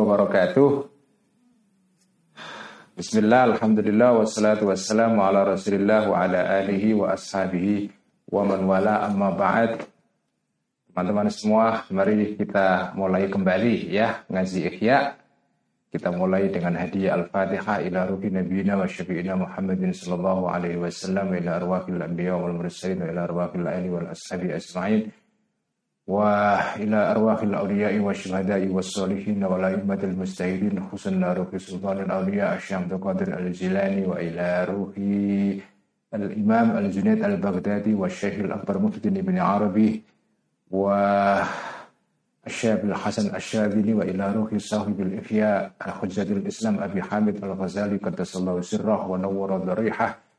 wabarakatuh. Bismillah, alhamdulillah, wassalatu wassalamu ala rasulillah wa ala alihi wa ashabihi wa man wala amma ba'd. Teman-teman semua, mari kita mulai kembali ya ngaji Ihya. Kita mulai dengan hadiah Al-Fatihah ila ruhi nabiyina wa syafi'ina Muhammadin sallallahu alaihi wasallam wa ila arwahil anbiya wal mursalin ila arwahil ahli wal ashabi ajma'in. وإلى أرواح الأولياء والشهداء والصالحين والأئمة المستهدين خصوصا روح سلطان الأولياء الشيخ عبد الجيلاني وإلى روح الإمام الجنيد البغدادي والشيخ الأكبر محدث بن عربي والشاب الحسن الشاذلي وإلى روح صاحب الإحياء حجة الإسلام أبي حامد الغزالي قدس الله سره ونور ضريحه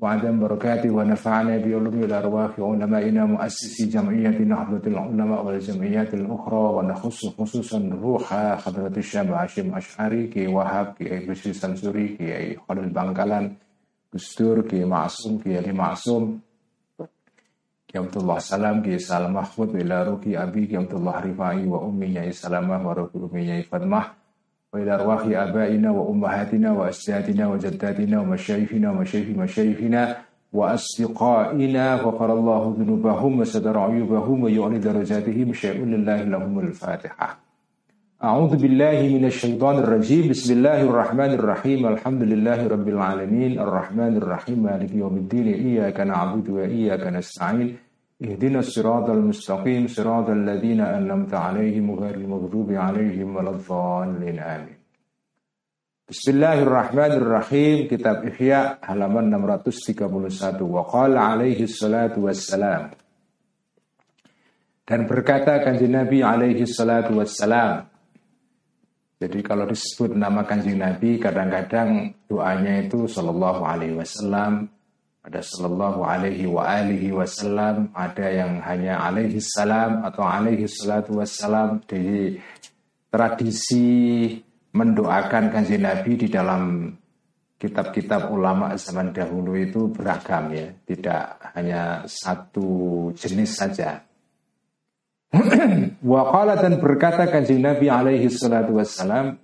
وعدم بركاته ونفعنا بعلوم الأرواح علمائنا مؤسسي جمعية نهضة العلماء والجمعيات الأخرى ونخص خصوصا روح حضرة الشام هاشم أشعري كي وهاب كي بشري سمسوري كي خلل بangkalan Gustur كي معصوم كي علي معصوم كي عبد الله سلام كي سلام محمود إلى روحي أبي كي عبد الله رفاعي وأمي سلامة وروحي أمي فاطمة وإلى أرواح آبائنا وأمهاتنا وأجدادنا وجداتنا ومشايخنا ومشايخ مشايخنا وأصدقائنا غفر الله ذنوبهم وستر عيوبهم ويعلي درجاتهم شيء لله لهم الفاتحة. أعوذ بالله من الشيطان الرجيم. بسم الله الرحمن الرحيم. الحمد لله رب العالمين. الرحمن الرحيم. مالك يوم الدين. إياك نعبد وإياك نستعين. اهدنا الصراط المستقيم صراط الذين أنعمت عليهم غير المغضوب عليهم ولا الضالين آمين Bismillahirrahmanirrahim Kitab Ihya halaman 631 Wa qala alaihi salatu wassalam Dan berkata kanjeng Nabi alaihi salatu wassalam Jadi kalau disebut nama kanjeng Nabi kadang-kadang doanya itu sallallahu alaihi wasallam ada sallallahu alaihi wa alihi wasallam, ada yang hanya alaihi salam atau alaihi salatu wassalam di tradisi mendoakan kanjeng Nabi di dalam kitab-kitab ulama zaman dahulu itu beragam ya, tidak hanya satu jenis saja. Wa dan berkata kanjeng Nabi alaihi salatu wassalam,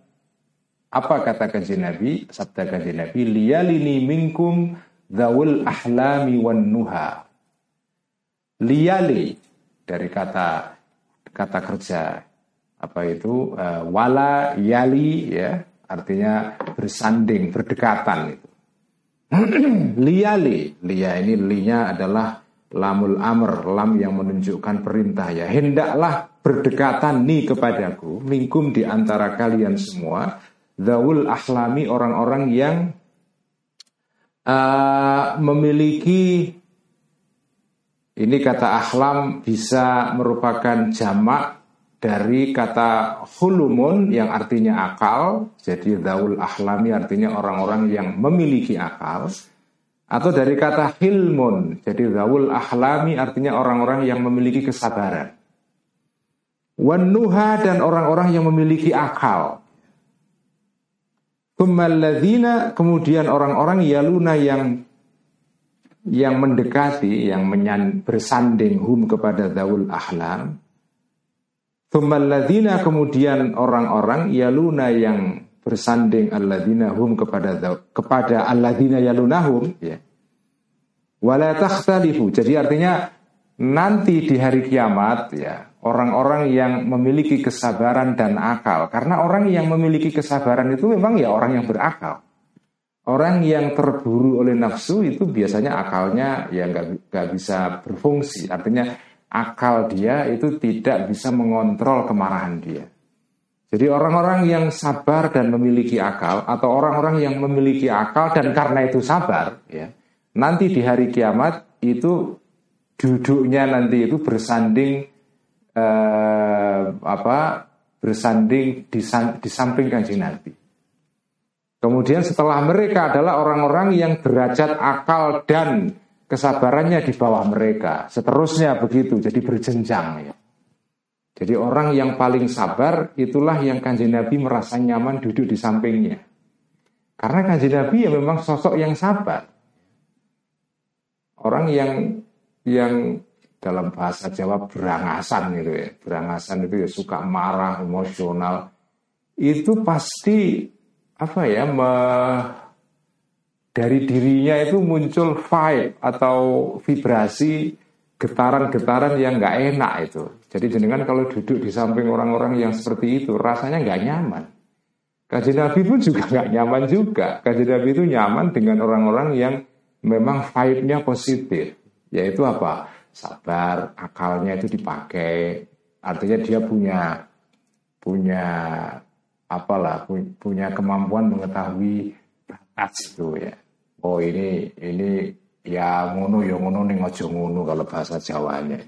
apa kata kanjeng Nabi? Sabda kanjeng Nabi, liyalini minkum Zawul ahlami wan nuha. Liyali dari kata kata kerja. Apa itu? Uh, wala yali ya. Artinya bersanding berdekatan itu. liyali. Liya ini linya adalah lamul amr lam yang menunjukkan perintah ya. Hendaklah berdekatan nih kepadaku mingkum di antara kalian semua. Zawul ahlami orang-orang yang uh, memiliki ini kata ahlam bisa merupakan jamak dari kata hulumun yang artinya akal, jadi daul ahlami artinya orang-orang yang memiliki akal, atau dari kata hilmun, jadi daul ahlami artinya orang-orang yang memiliki kesabaran. Wanuha dan orang-orang yang memiliki akal, Kumalladzina kemudian orang-orang yaluna yang yang mendekati, yang menyan, bersanding hum kepada daul ahlam. Kumalladzina kemudian orang-orang yaluna yang bersanding alladzina hum kepada kepada alladzina yalunahum ya. Wala. Jadi artinya nanti di hari kiamat ya orang-orang yang memiliki kesabaran dan akal. Karena orang yang memiliki kesabaran itu memang ya orang yang berakal. Orang yang terburu oleh nafsu itu biasanya akalnya ya nggak bisa berfungsi. Artinya akal dia itu tidak bisa mengontrol kemarahan dia. Jadi orang-orang yang sabar dan memiliki akal atau orang-orang yang memiliki akal dan karena itu sabar ya nanti di hari kiamat itu duduknya nanti itu bersanding eh, apa bersanding di, di samping kanjeng Nabi. Kemudian setelah mereka adalah orang-orang yang derajat akal dan kesabarannya di bawah mereka. Seterusnya begitu, jadi berjenjang ya. Jadi orang yang paling sabar itulah yang kanjeng Nabi merasa nyaman duduk di sampingnya. Karena kanjeng Nabi ya memang sosok yang sabar. Orang yang yang dalam bahasa Jawa berangasan gitu ya. Berangasan itu ya suka marah, emosional. itu pasti apa ya me, dari dirinya itu muncul vibe atau vibrasi getaran-getaran yang nggak enak itu. Jadi jenengan kalau duduk di samping orang-orang yang seperti itu rasanya nggak nyaman. Kaji Nabi pun juga nggak nyaman juga. Kaji Nabi itu nyaman dengan orang-orang yang memang vibe-nya positif. Yaitu apa? Sabar, akalnya itu dipakai. Artinya dia punya punya apalah punya kemampuan mengetahui batas itu ya. Oh ini ini ya ngono ya ngono ning aja ngono kalau bahasa Jawanya.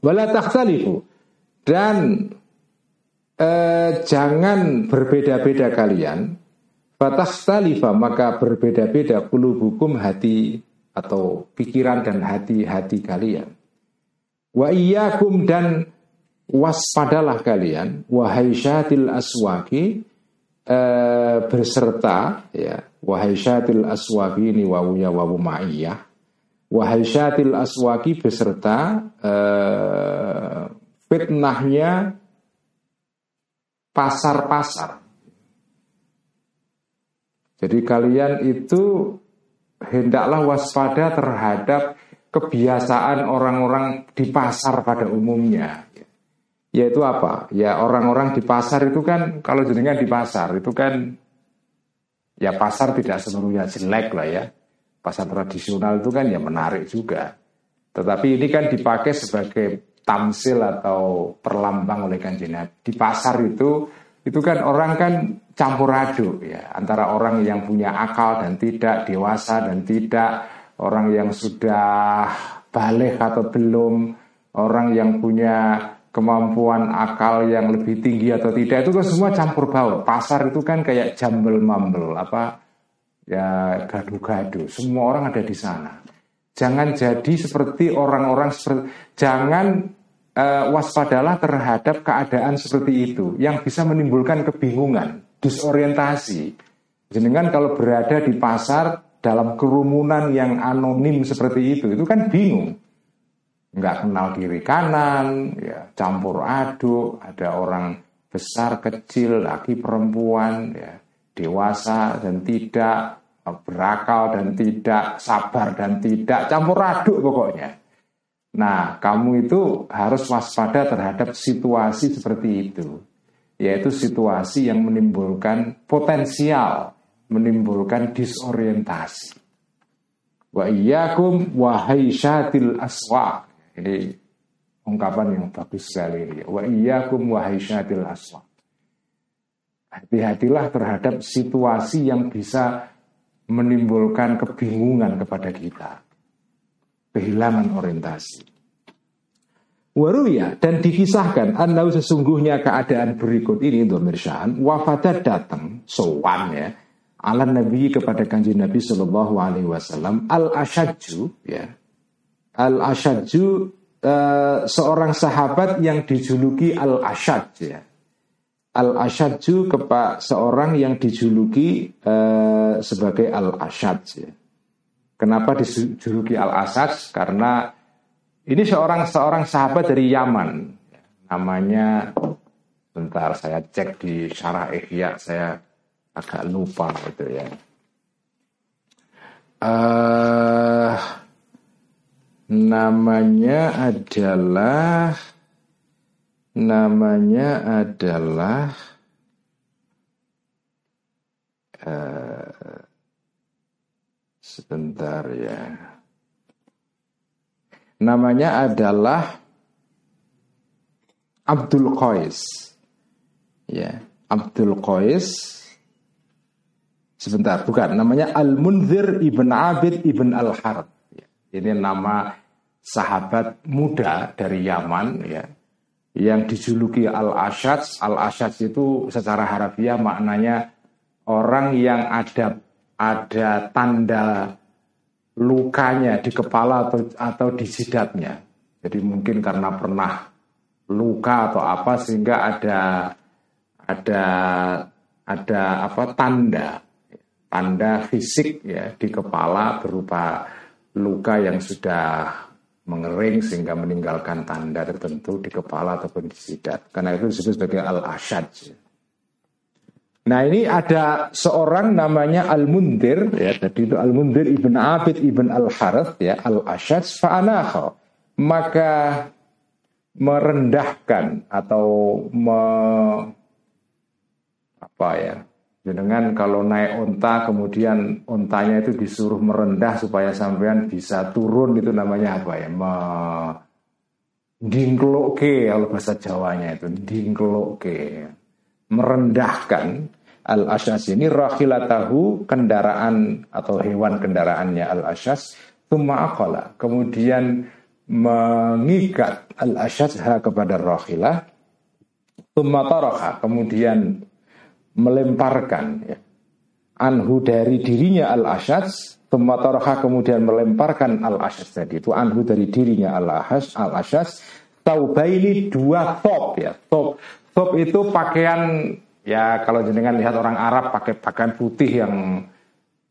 Wala takhtalifu dan eh, jangan berbeda-beda kalian. Fatakhtalifa maka berbeda-beda hukum hati atau pikiran dan hati-hati kalian. Wa iyyakum dan waspadalah kalian wahai syatil aswaki eh, berserta ya wahai syatil aswaki ini wawunya wawu ma'iyah wahai syatil aswaki beserta eh, fitnahnya pasar-pasar jadi kalian itu hendaklah waspada terhadap kebiasaan orang-orang di pasar pada umumnya. Yaitu apa? Ya orang-orang di pasar itu kan kalau jenengan di pasar itu kan ya pasar tidak seluruhnya jelek lah ya. Pasar tradisional itu kan ya menarik juga. Tetapi ini kan dipakai sebagai tamsil atau perlambang oleh kanjeng Di pasar itu itu kan orang kan campur aduk ya. Antara orang yang punya akal dan tidak dewasa dan tidak orang yang sudah balik atau belum orang yang punya kemampuan akal yang lebih tinggi atau tidak itu kan semua campur baur. Pasar itu kan kayak jambel mambel apa ya gaduh-gaduh. Semua orang ada di sana. Jangan jadi seperti orang-orang seperti jangan uh, waspadalah terhadap keadaan seperti itu yang bisa menimbulkan kebingungan, disorientasi. Jenengan kalau berada di pasar dalam kerumunan yang anonim seperti itu, itu kan bingung. Nggak kenal kiri kanan, ya, campur aduk, ada orang besar, kecil, laki, perempuan, ya, dewasa dan tidak, berakal dan tidak, sabar dan tidak, campur aduk pokoknya. Nah, kamu itu harus waspada terhadap situasi seperti itu, yaitu situasi yang menimbulkan potensial, menimbulkan disorientasi. Wa iyyakum wahai syatil aswaq. Ini ungkapan yang bagus sekali ini. Wa iyyakum wahai syatil aswaq. Hati-hatilah terhadap situasi yang bisa menimbulkan kebingungan kepada kita kehilangan orientasi. Waruya dan dikisahkan anda sesungguhnya keadaan berikut ini Domir Syahan wafadat datang sowan ya ala Nabi kepada kanji Nabi Shallallahu Alaihi Wasallam al Ashadju ya al Ashadju uh, seorang sahabat yang dijuluki al Ashad ya al Ashadju kepada seorang yang dijuluki uh, sebagai al Ashad ya Kenapa dijuluki Al-Asad? Karena ini seorang seorang sahabat dari Yaman. Namanya bentar saya cek di syarah Ihya saya agak lupa itu ya. Uh, namanya adalah namanya adalah uh, Sebentar ya. Namanya adalah Abdul Qais. Ya, Abdul Qais. Sebentar, bukan. Namanya Al-Munzir Ibn Abid Ibn Al-Harb. Ya, ini nama sahabat muda dari Yaman ya yang dijuluki Al-Ashad. Al-Ashad itu secara harafiah maknanya orang yang ada ada tanda lukanya di kepala atau atau di jidatnya. Jadi mungkin karena pernah luka atau apa sehingga ada ada ada apa tanda tanda fisik ya di kepala berupa luka yang sudah mengering sehingga meninggalkan tanda tertentu di kepala ataupun di jidat. Karena itu disebut sebagai al-ashad. Nah ini ada seorang namanya Al-Mundir. Ya, jadi itu Al-Mundir ibn Abid ibn Al-Harith ya, Al-Ashad fa'anakha. Maka merendahkan atau me, apa ya dengan kalau naik onta kemudian ontanya itu disuruh merendah supaya sampean bisa turun itu namanya apa ya me, dingkloke kalau bahasa Jawanya itu dingkloke merendahkan al ashas ini rahilatahu kendaraan atau hewan kendaraannya al ashas thumma akala kemudian mengikat al ashas kepada rahilah thumma taraka kemudian melemparkan ya, anhu dari dirinya al ashas thumma taraka kemudian melemparkan al ashas tadi itu anhu dari dirinya al ashas al ashas taubaini dua top ya top top itu pakaian Ya kalau jenengan lihat orang Arab pakai pakaian putih yang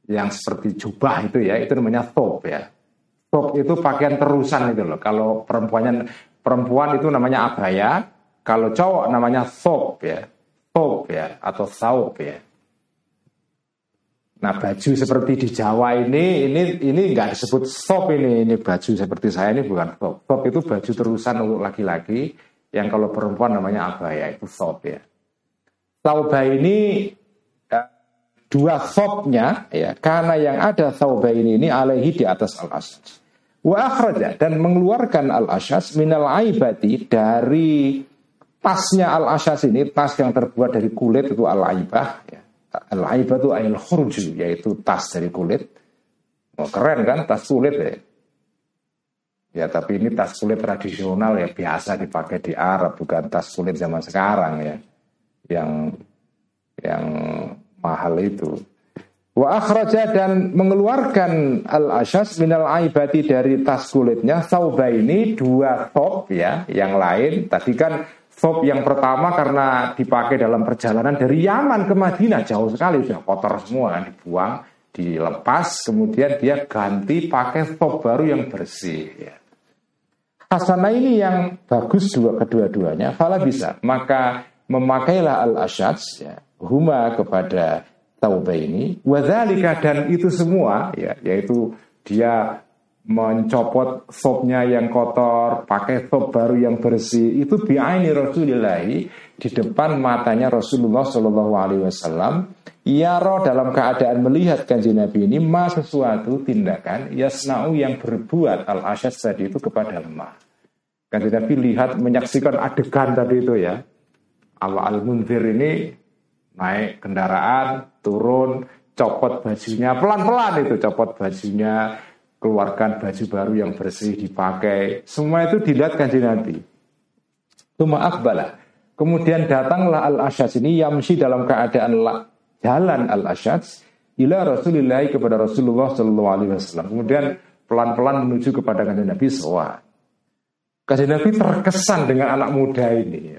yang seperti jubah itu ya, itu namanya top ya. Top itu pakaian terusan itu loh. Kalau perempuannya perempuan itu namanya abaya, kalau cowok namanya top ya. Top ya atau saub ya. Nah baju seperti di Jawa ini ini ini nggak disebut top ini ini baju seperti saya ini bukan top. Top itu baju terusan untuk laki-laki yang kalau perempuan namanya abaya itu top ya. Tauba ini ya, dua sopnya ya karena yang ada tauba ini ini alaihi di atas al asas wa akhraja dan mengeluarkan al asas minal aibati dari tasnya al asas ini tas yang terbuat dari kulit itu al aibah ya. al aibah itu ail khurju yaitu tas dari kulit oh, keren kan tas kulit ya Ya tapi ini tas kulit tradisional ya biasa dipakai di Arab bukan tas kulit zaman sekarang ya yang yang mahal itu. Wa akhraja dan mengeluarkan al ashas minal aibati dari tas kulitnya sauba ini dua top ya yang lain tadi kan top yang pertama karena dipakai dalam perjalanan dari Yaman ke Madinah jauh sekali sudah kotor semua kan dibuang dilepas kemudian dia ganti pakai top baru yang bersih ya. Hasanah ini yang bagus dua kedua-duanya, fala bisa. Maka memakailah al-asyats ya, huma kepada taubah ini wadzalika dan itu semua ya yaitu dia mencopot sopnya yang kotor, pakai sop baru yang bersih itu biaini Rasulullah di depan matanya Rasulullah Shallallahu Alaihi Wasallam. Ia roh dalam keadaan melihat kanji Nabi ini ma sesuatu tindakan yasnau yang berbuat al asyad tadi itu kepada lemah. Kanji Nabi lihat menyaksikan adegan tadi itu ya. Al Munzir ini naik kendaraan, turun, copot bajunya, pelan-pelan itu copot bajunya, keluarkan baju baru yang bersih dipakai. Semua itu dilihat kanji Nabi. Tuma akbala. Kemudian datanglah al-asyad ini yamsi dalam keadaan jalan al-asyad ila Rasulullah kepada Rasulullah Shallallahu. Kemudian pelan-pelan menuju kepada kanjeng Nabi SAW. Kanjeng Nabi terkesan dengan anak muda ini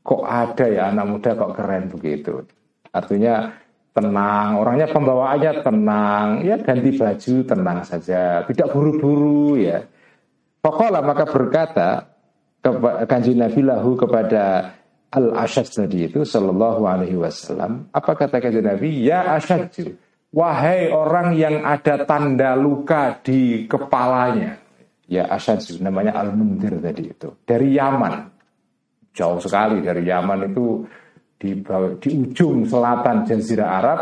kok ada ya anak muda kok keren begitu. Artinya tenang, orangnya pembawaannya tenang, ya ganti baju tenang saja, tidak buru-buru ya. Pokoknya maka berkata kanji Nabi lahu kepada al ashad tadi itu Sallallahu Alaihi Wasallam. Apa kata kanji Nabi? Ya Asyadu, wahai orang yang ada tanda luka di kepalanya. Ya Asyadu, namanya Al Mundir tadi itu dari Yaman jauh sekali dari Yaman itu di, di ujung selatan Jazirah Arab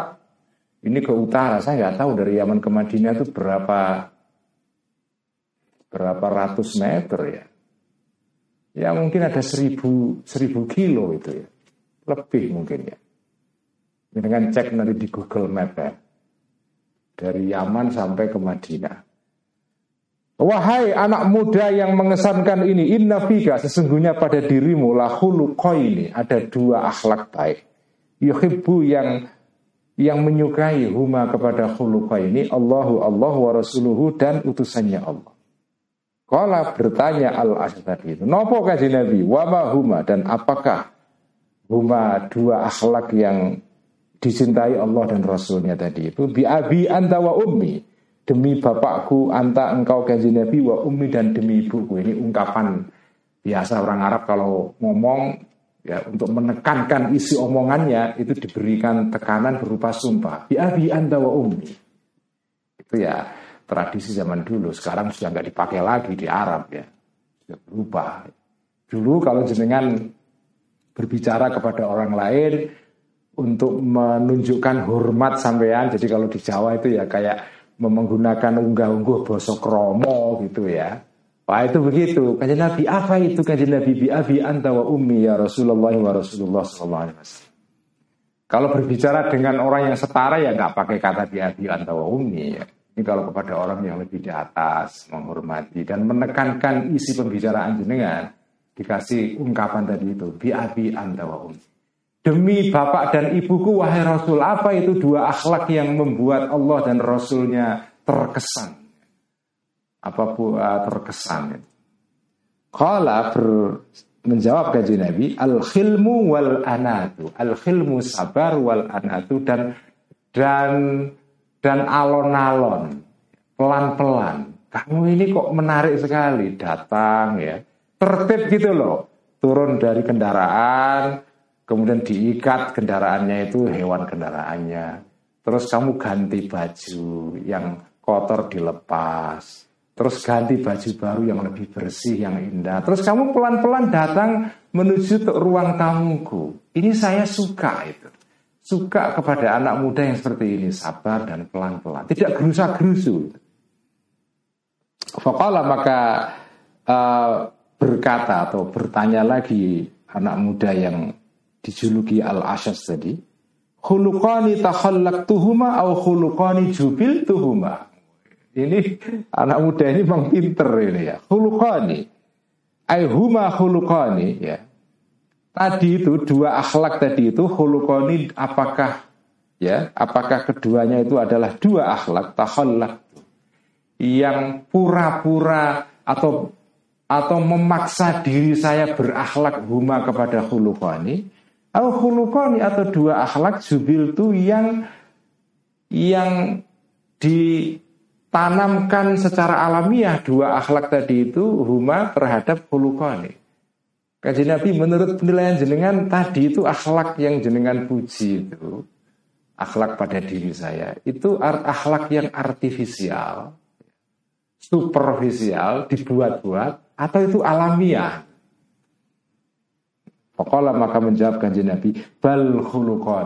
ini ke utara saya nggak tahu dari Yaman ke Madinah itu berapa berapa ratus meter ya ya mungkin ada seribu seribu kilo itu ya. Lebih mungkin ya. Dengan cek nanti di Google Map ya. Dari Yaman sampai ke Madinah. Wahai anak muda yang mengesankan ini, inna fika sesungguhnya pada dirimu lahulu ini ada dua akhlak baik. Yuhibbu yang yang menyukai huma kepada khuluqa ini Allahu Allah wa rasuluhu dan utusannya Allah. Kala bertanya al tadi itu, nopo kaji Nabi, wama huma? Dan apakah huma dua akhlak yang dicintai Allah dan Rasulnya tadi itu? Bi abi anta wa ummi. Demi bapakku anta engkau kanjeng Nabi wa ummi dan demi ibuku. Ini ungkapan biasa orang Arab kalau ngomong ya untuk menekankan isi omongannya itu diberikan tekanan berupa sumpah. Bi abi anta wa ummi. Itu ya tradisi zaman dulu sekarang sudah nggak dipakai lagi di Arab ya sudah berubah dulu kalau jenengan berbicara kepada orang lain untuk menunjukkan hormat sampean jadi kalau di Jawa itu ya kayak menggunakan unggah-ungguh bosok kromo gitu ya Wah itu begitu. Kajian Nabi apa itu kajian Nabi bi abi anta wa ummi ya Rasulullah wa Rasulullah sallallahu alaihi wasallam. Kalau berbicara dengan orang yang setara ya nggak pakai kata bi abi anta wa ummi ya. Ini kalau kepada orang yang lebih di atas menghormati dan menekankan isi pembicaraan jenengan dikasih ungkapan tadi itu bi abi anta wa ummi. Demi bapak dan ibuku wahai Rasul apa itu dua akhlak yang membuat Allah dan Rasulnya terkesan apa uh, terkesan. Kala ber, menjawab gaji Nabi, al khilmu wal anatu, al khilmu sabar wal anatu dan dan dan alon-alon, pelan-pelan. Kamu ini kok menarik sekali, datang ya, tertib gitu loh, turun dari kendaraan, kemudian diikat kendaraannya itu hewan kendaraannya, terus kamu ganti baju yang kotor dilepas, Terus ganti baju baru yang lebih bersih, yang indah. Terus kamu pelan-pelan datang menuju ke ruang tamuku. Ini saya suka itu. Suka kepada anak muda yang seperti ini, sabar dan pelan-pelan. Tidak gerusa-gerusu. Fakala maka uh, berkata atau bertanya lagi anak muda yang dijuluki Al-Asyas tadi. Khuluqani tuhuma au khuluqani tuhuma. Ini anak muda ini memang pinter ini ya. Hulukani. Aihuma hulukani ya. Tadi itu dua akhlak tadi itu hulukani apakah ya apakah keduanya itu adalah dua akhlak takhallak yang pura-pura atau atau memaksa diri saya berakhlak huma kepada hulukani atau hulukani atau dua akhlak jubil itu yang yang di tanamkan secara alamiah dua akhlak tadi itu huma terhadap hulukani. Kaji Nabi menurut penilaian jenengan tadi itu akhlak yang jenengan puji itu akhlak pada diri saya itu akhlak yang artifisial, superficial, dibuat-buat atau itu alamiah. Pokoknya maka menjawab kanji Nabi bal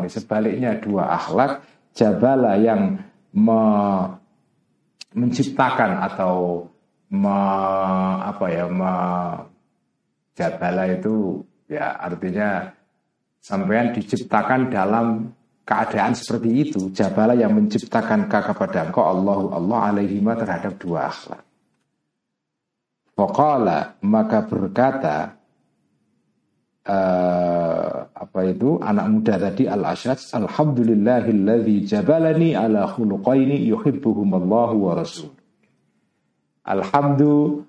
sebaliknya dua akhlak jabala yang me menciptakan atau me, apa ya me, jabala itu ya artinya sampean diciptakan dalam keadaan seperti itu. Jabala yang menciptakan kepada engkau Allah Allah alaihima terhadap dua akhlak. Faqala maka berkata uh, apa itu? Anak muda tadi al asyad alhamdulillahilladzi jabalani ala khuluqaini yuhibbuhumallahu wa rasul. Alhamdu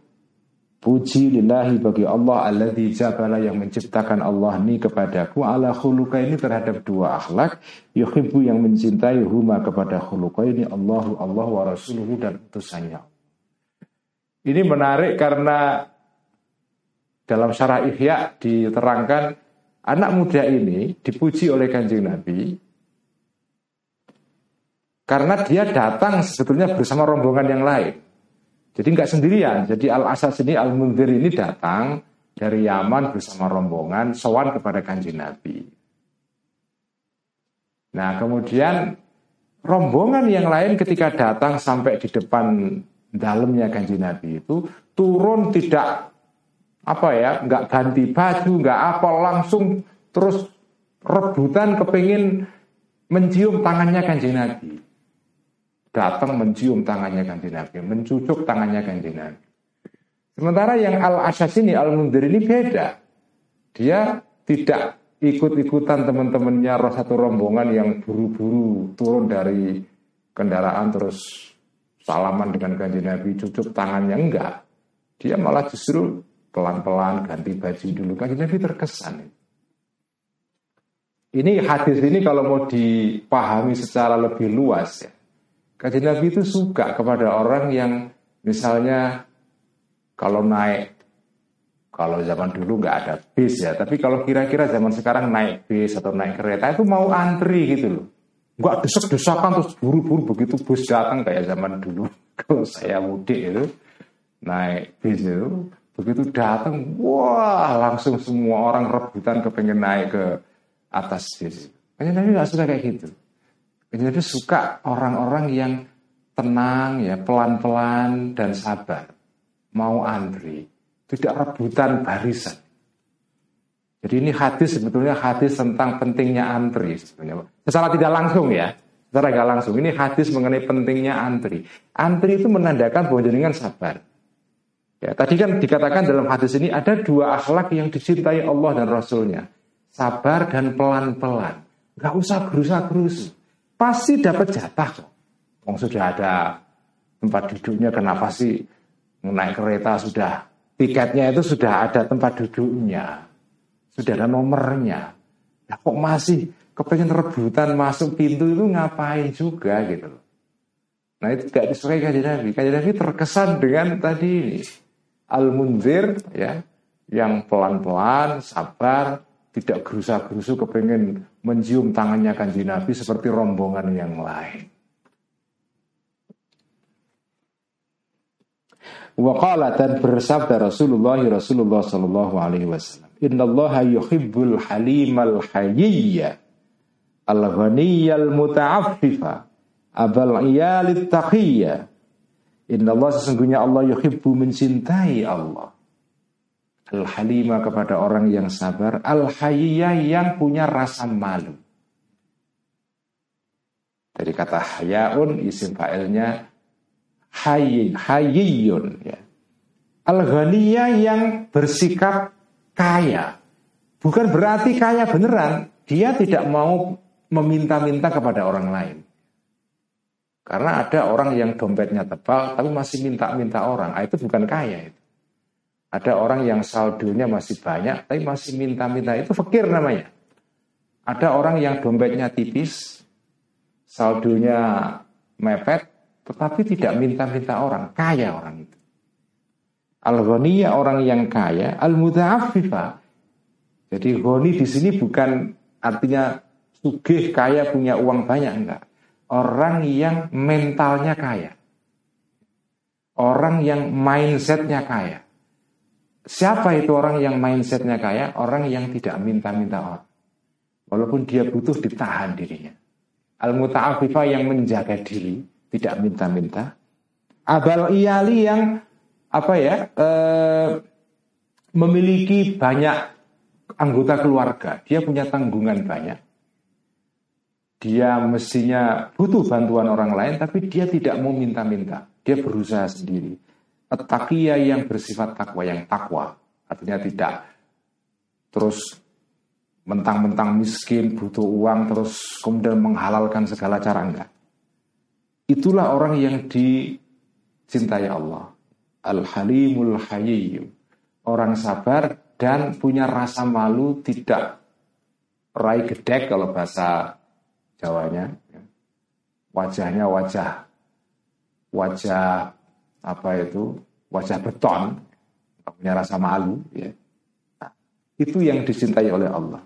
puji lillahi bagi Allah alladzi jabala yang menciptakan Allah ni kepadaku. Ala khuluqaini terhadap dua akhlak. Yuhibbu yang mencintai huma kepada khuluqaini Allahu Allah wa rasuluhu dan utusannya. Ini menarik karena dalam syarah ihya diterangkan anak muda ini dipuji oleh kanjeng Nabi karena dia datang sebetulnya bersama rombongan yang lain. Jadi nggak sendirian. Jadi Al Asas ini Al Mundir ini datang dari Yaman bersama rombongan sowan kepada kanjeng Nabi. Nah kemudian rombongan yang lain ketika datang sampai di depan dalamnya kanjeng Nabi itu turun tidak apa ya nggak ganti baju nggak apa langsung terus rebutan kepingin mencium tangannya kanjeng Nabi datang mencium tangannya kanjeng Nabi mencucuk tangannya kanjeng Nabi. Sementara yang al asas ini al mundir ini beda. Dia tidak ikut-ikutan teman-temannya satu rombongan yang buru-buru turun dari kendaraan terus salaman dengan kanjeng Nabi cucuk tangannya. Enggak. Dia malah justru pelan-pelan ganti baju dulu. Kan Nabi terkesan. Ini hadis ini kalau mau dipahami secara lebih luas ya Kajian Nabi itu suka kepada orang yang misalnya kalau naik kalau zaman dulu nggak ada bis ya, tapi kalau kira-kira zaman sekarang naik bis atau naik kereta itu mau antri gitu loh. Nggak desek-desakan terus buru-buru begitu bus datang kayak zaman dulu. Kalau saya mudik itu naik bis itu begitu datang, wah langsung semua orang rebutan kepengen naik ke atas bis. Kayaknya Nabi nggak suka kayak gitu. Kayaknya Nabi suka orang-orang yang tenang ya, pelan-pelan dan sabar. Mau antri tidak rebutan barisan. Jadi ini hadis sebetulnya hadis tentang pentingnya antri sebetulnya. Secara tidak langsung ya, secara tidak langsung. Ini hadis mengenai pentingnya antri. Antri itu menandakan bahwa jenengan sabar. Ya, tadi kan dikatakan dalam hadis ini ada dua akhlak yang dicintai Allah dan Rasulnya. Sabar dan pelan-pelan. Gak usah berusaha-berusaha. Pasti dapat jatah kok. Wong sudah ada tempat duduknya, kenapa sih naik kereta sudah tiketnya itu sudah ada tempat duduknya, sudah ada nomornya. Ya kok masih kepengen rebutan masuk pintu itu ngapain juga gitu loh. Nah itu tidak disukai kajian Nabi. Kajian Nabi terkesan dengan tadi ini. Al-Munzir ya, yang pelan-pelan, sabar, tidak gerusa-gerusu kepengen mencium tangannya kanji Nabi seperti rombongan yang lain. Waqala dan bersabda Rasulullah Rasulullah sallallahu alaihi wasallam. Innallaha yuhibbul halimal hayyiya al-ghaniyal muta'affifa abal iyalit taqiyya. Innallaha sesungguhnya Allah yuhibbu mencintai Allah. Al-halima kepada orang yang sabar, al-hayyiya yang punya rasa malu. Dari kata hayaun isim fa'ilnya hayy, hayyun ya. al yang bersikap kaya. Bukan berarti kaya beneran. Dia tidak mau meminta-minta kepada orang lain. Karena ada orang yang dompetnya tebal tapi masih minta-minta orang. Ah, itu bukan kaya itu. Ada orang yang saldonya masih banyak tapi masih minta-minta. Itu fakir namanya. Ada orang yang dompetnya tipis, saldonya mepet, tetapi tidak minta-minta orang, kaya orang itu. al orang yang kaya, al-muta'affifa. Jadi ghani di sini bukan artinya sugih kaya punya uang banyak enggak. Orang yang mentalnya kaya. Orang yang mindsetnya kaya. Siapa itu orang yang mindsetnya kaya? Orang yang tidak minta-minta orang. Walaupun dia butuh ditahan dirinya. Al-muta'afifah yang menjaga diri tidak minta-minta. Abal iyali yang apa ya e, memiliki banyak anggota keluarga, dia punya tanggungan banyak. Dia mestinya butuh bantuan orang lain, tapi dia tidak mau minta-minta. Dia berusaha sendiri. Takia yang bersifat takwa, yang takwa. Artinya tidak terus mentang-mentang miskin, butuh uang, terus kemudian menghalalkan segala cara enggak. Itulah orang yang dicintai Allah. Al-Halimul Hayyu. Orang sabar dan punya rasa malu tidak rai gedek kalau bahasa Jawanya. Wajahnya wajah wajah apa itu wajah beton punya rasa malu ya nah, itu yang dicintai oleh Allah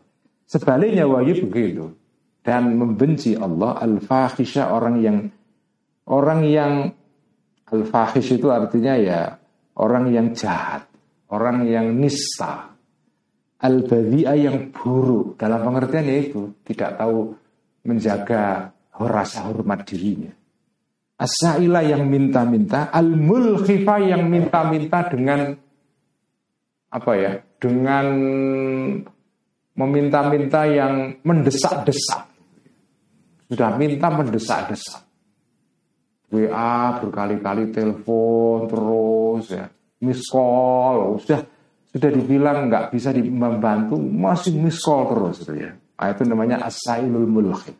sebaliknya wahyu begitu dan membenci Allah al-fahisha orang yang Orang yang al-fahish itu artinya ya orang yang jahat, orang yang nista. Al-badhi'ah yang buruk dalam pengertian itu tidak tahu menjaga rasa hormat dirinya. As-sa'ila yang minta-minta, al-mulkhifa yang minta-minta dengan apa ya? Dengan meminta-minta yang mendesak-desak. Sudah minta mendesak-desak. WA berkali-kali telepon terus ya miss call sudah sudah dibilang nggak bisa membantu masih miss call terus gitu ya nah, itu namanya asailul mulhi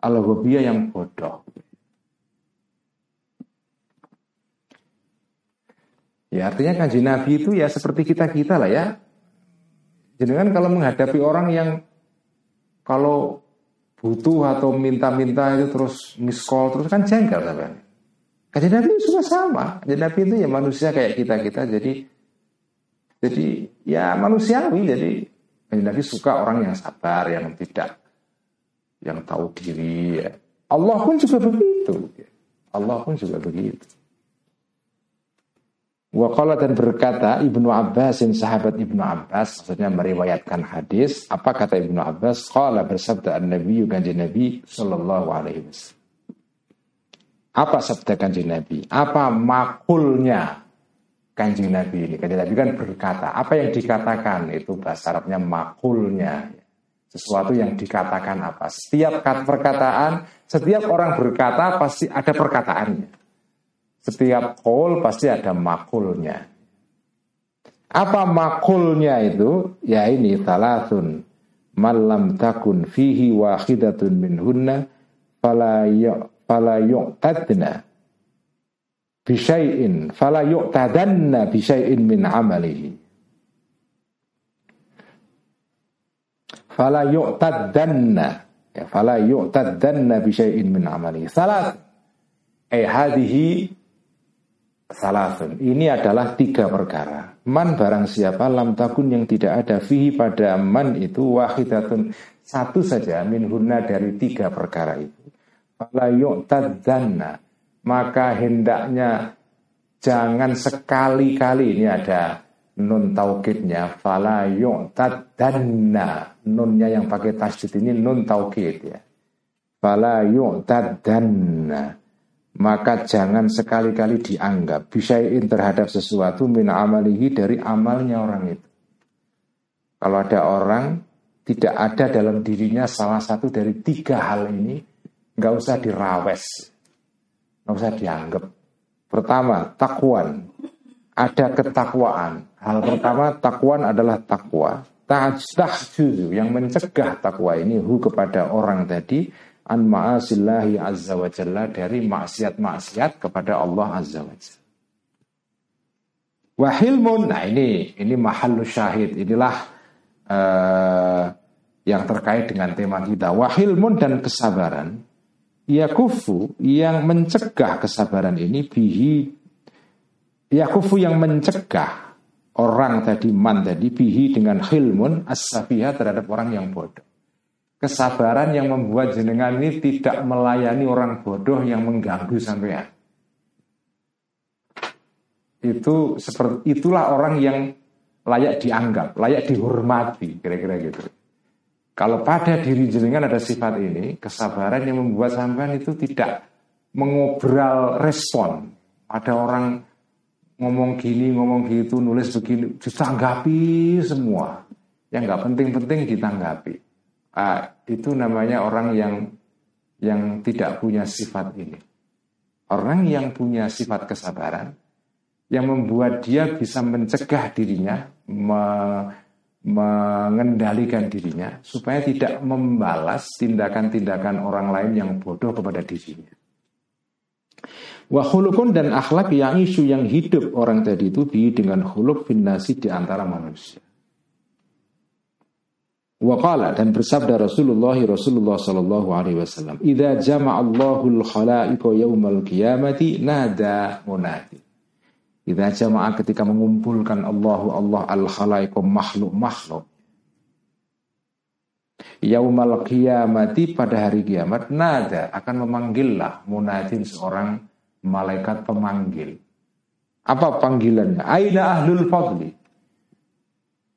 al yang bodoh ya artinya kanji nabi itu ya seperti kita kita lah ya jadi kan kalau menghadapi orang yang kalau butuh atau minta-minta itu terus miss call terus kan jengkel sampean. Kajian Nabi itu semua sama. Kajian Nabi itu ya manusia kayak kita-kita jadi Jadi ya manusiawi jadi Nabi suka orang yang sabar, yang tidak yang tahu diri. Ya. Allah pun juga begitu. Allah pun juga begitu. Waqala dan berkata Ibnu Abbas sahabat Ibnu Abbas maksudnya meriwayatkan hadis apa kata Ibnu Abbas? Qala bersabda an-nabi kanjeng Nabi sallallahu alaihi wasallam. Apa sabda kanjeng Nabi? Apa makulnya kanjeng Nabi ini? Kanjeng Nabi kan berkata apa yang dikatakan? Itu bahasa Arabnya makulnya. Sesuatu yang dikatakan apa? Setiap perkataan setiap orang berkata pasti ada perkataannya setiap kol pasti ada makulnya. Apa makulnya itu? Ya ini talasun. Malam takun fihi wahidatun min hunna fala yu'tadna bisyai'in fala yu'tadanna bisyai'in min amalihi. Fala yu'tadanna ya fala yu'tadanna bisyai'in min amalihi. Salat eh hadihi Salasun. Ini adalah tiga perkara. Man barang siapa lam takun yang tidak ada fihi pada man itu wahidatun satu saja min hunna dari tiga perkara itu. Fala yu'tadzanna. Maka hendaknya jangan sekali-kali ini ada nun taukidnya fala yu'tadzanna. Nunnya yang pakai tasjid ini nun taukid ya. Fala yu'tadzanna maka jangan sekali-kali dianggap bisain terhadap sesuatu min amalihi dari amalnya orang itu. Kalau ada orang tidak ada dalam dirinya salah satu dari tiga hal ini, nggak usah dirawes, nggak usah dianggap. Pertama, takwan. Ada ketakwaan. Hal pertama, takwan adalah takwa. Tahjuzu yang mencegah takwa ini hu kepada orang tadi an ma'asillahi azza wa jalla dari maksiat-maksiat kepada Allah azza wa jalla. Wahilmun, nah ini ini mahallu syahid, inilah uh, yang terkait dengan tema kita. Wahilmun dan kesabaran, yakufu yang mencegah kesabaran ini bihi yakufu yang mencegah orang tadi man tadi bihi dengan hilmun as terhadap orang yang bodoh kesabaran yang membuat jenengan ini tidak melayani orang bodoh yang mengganggu sampean. Itu seperti itulah orang yang layak dianggap, layak dihormati, kira-kira gitu. Kalau pada diri jenengan ada sifat ini, kesabaran yang membuat sampean itu tidak mengobrol respon. Ada orang ngomong gini, ngomong gitu, nulis begini, ditanggapi semua. Yang nggak penting-penting ditanggapi ah, itu namanya orang yang yang tidak punya sifat ini. Orang yang punya sifat kesabaran yang membuat dia bisa mencegah dirinya, me, mengendalikan dirinya supaya tidak membalas tindakan-tindakan orang lain yang bodoh kepada dirinya. Wahulukun dan akhlak yang isu yang hidup orang tadi itu di dengan huluk finasi di antara manusia. Waqala dan bersabda Rasulullah Rasulullah sallallahu alaihi wasallam, "Idza jama'allahu al-khalaiqa yaumal qiyamati nada munadi." Idza jama'a ketika mengumpulkan Allahu Allah al-khalaiqa makhluk-makhluk. Yaumal qiyamati pada hari kiamat nada akan memanggillah munadin seorang malaikat pemanggil. Apa panggilannya? Aina ahlul fadli?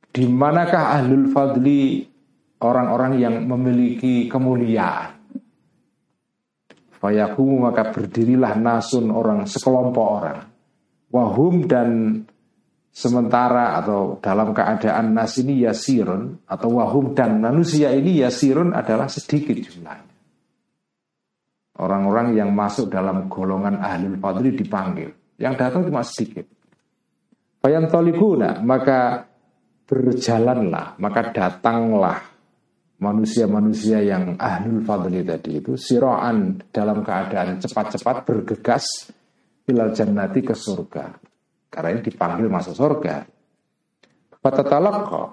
Di manakah ahlul fadli orang-orang yang memiliki kemuliaan. Fayakumu maka berdirilah nasun orang sekelompok orang. Wahum dan sementara atau dalam keadaan nas ini yasirun atau wahum dan manusia ini yasirun adalah sedikit jumlahnya. Orang-orang yang masuk dalam golongan ahlul fadli dipanggil. Yang datang cuma sedikit. Fayantolikuna maka berjalanlah, maka datanglah manusia-manusia yang ahlul fadli tadi itu siroan dalam keadaan cepat-cepat bergegas ilal jannati ke surga. Karena ini dipanggil masuk surga. Fatatalaqqa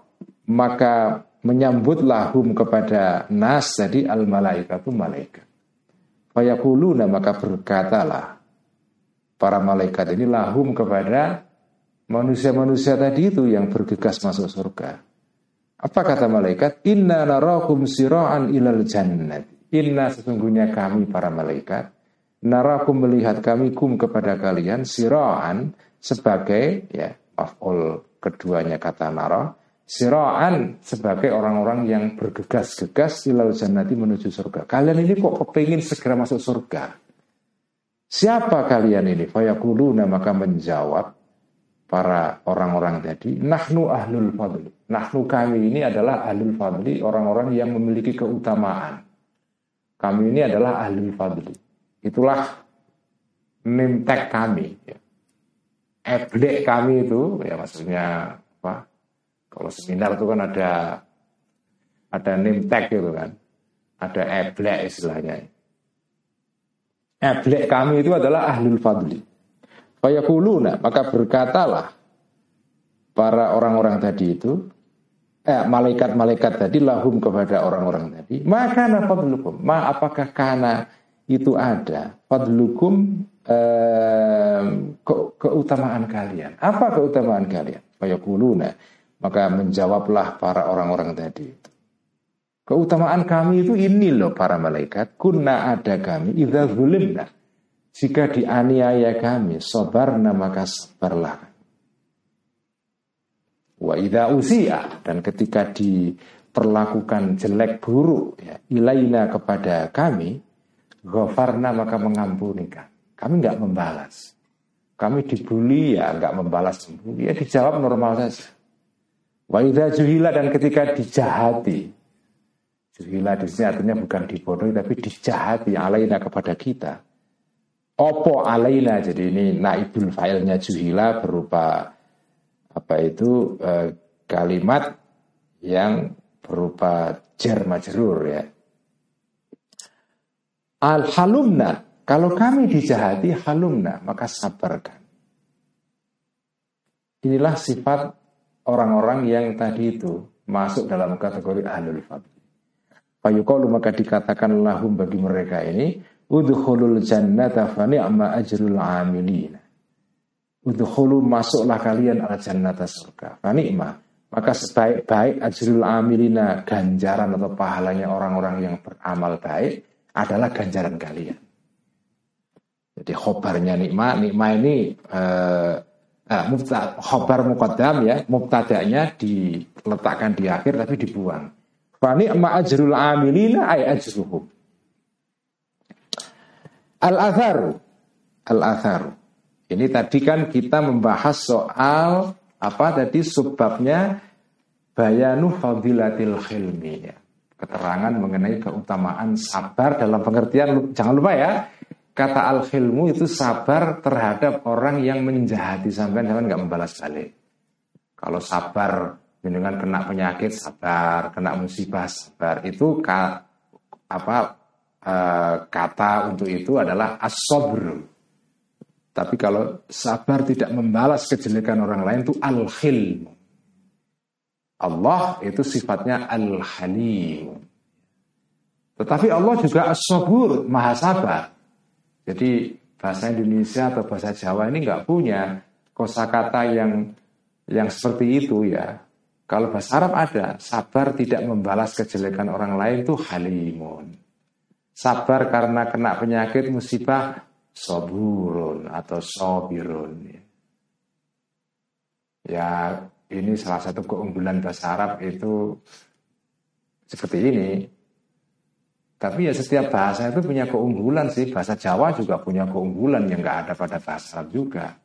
maka menyambutlah hum kepada nas tadi al malaikatu malaikat. Fayakuluna maka berkatalah para malaikat ini lahum kepada manusia-manusia tadi itu yang bergegas masuk surga. Apa kata malaikat? Inna narakum sira'an ilal jannat. Inna sesungguhnya kami para malaikat. Narakum melihat kami kum kepada kalian sira'an sebagai ya all keduanya kata nara. Sira'an sebagai orang-orang yang bergegas-gegas ilal jannati menuju surga. Kalian ini kok kepingin segera masuk surga? Siapa kalian ini? Fayakuluna maka menjawab para orang-orang tadi, nahnu ahlul fadli. Nahnu kami ini adalah ahlul fadli, orang-orang yang memiliki keutamaan. Kami ini adalah ahlul fadli. Itulah tag kami. Ya. Eblek kami itu, ya maksudnya apa? Kalau seminar itu kan ada ada tag gitu kan. Ada eblek istilahnya. Eblek kami itu adalah ahlul fadli. Fayakuluna, maka berkatalah para orang-orang tadi itu, eh, malaikat-malaikat tadi lahum kepada orang-orang tadi, maka fadlukum, ma apakah karena itu ada fadlukum eh, ke keutamaan kalian. Apa keutamaan kalian? Fayakuluna, maka menjawablah para orang-orang tadi itu. Keutamaan kami itu ini loh para malaikat. Kunna ada kami idza zulimna jika dianiaya kami, sabarna maka sabarlah. Wa idza usia dan ketika diperlakukan jelek buruk ya, ilaina kepada kami, ghafarna maka mengampuni Kami nggak membalas. Kami dibully ya nggak membalas Ya dijawab normal saja. Wa idza juhila dan ketika dijahati. Juhila di sini artinya bukan dibodohi tapi dijahati alaina kepada kita Opo alaina jadi ini naibul failnya juhila berupa apa itu eh, kalimat yang berupa jar majrur ya. Al halumna kalau kami dijahati halumna maka sabarkan. Inilah sifat orang-orang yang tadi itu masuk dalam kategori ahlul fadl. Fayuqalu maka dikatakan lahum bagi mereka ini Udhulul jannata fa ni'ma ajrul amilin. Udhulu masuklah kalian al jannata surga. Fa ni'ma. Maka sebaik-baik ajrul amilina ganjaran atau pahalanya orang-orang yang beramal baik adalah ganjaran kalian. Jadi khobarnya nikma, nikma ini eh, eh, khobar muqaddam ya, mubtada'nya diletakkan di akhir tapi dibuang. Fa ni'ma ajrul amilina ay ajruhum. Al-atharu. Al-atharu. Ini tadi kan kita membahas soal apa tadi subbabnya bayanu fadilatil khilmi ya. Keterangan mengenai keutamaan sabar dalam pengertian jangan lupa ya kata al khilmu itu sabar terhadap orang yang menjahati sampai sampai nggak membalas balik. Kalau sabar dengan kena penyakit sabar, kena musibah sabar itu apa uh, kata untuk itu adalah asobr. Tapi kalau sabar tidak membalas kejelekan orang lain itu al-khilm. Allah itu sifatnya al-halim. Tetapi Allah juga as-sabur, maha sabar. Jadi bahasa Indonesia atau bahasa Jawa ini nggak punya kosakata yang yang seperti itu ya. Kalau bahasa Arab ada, sabar tidak membalas kejelekan orang lain itu halimun sabar karena kena penyakit musibah soburun atau sobirun. Ya ini salah satu keunggulan bahasa Arab itu seperti ini. Tapi ya setiap bahasa itu punya keunggulan sih. Bahasa Jawa juga punya keunggulan yang nggak ada pada bahasa Arab juga.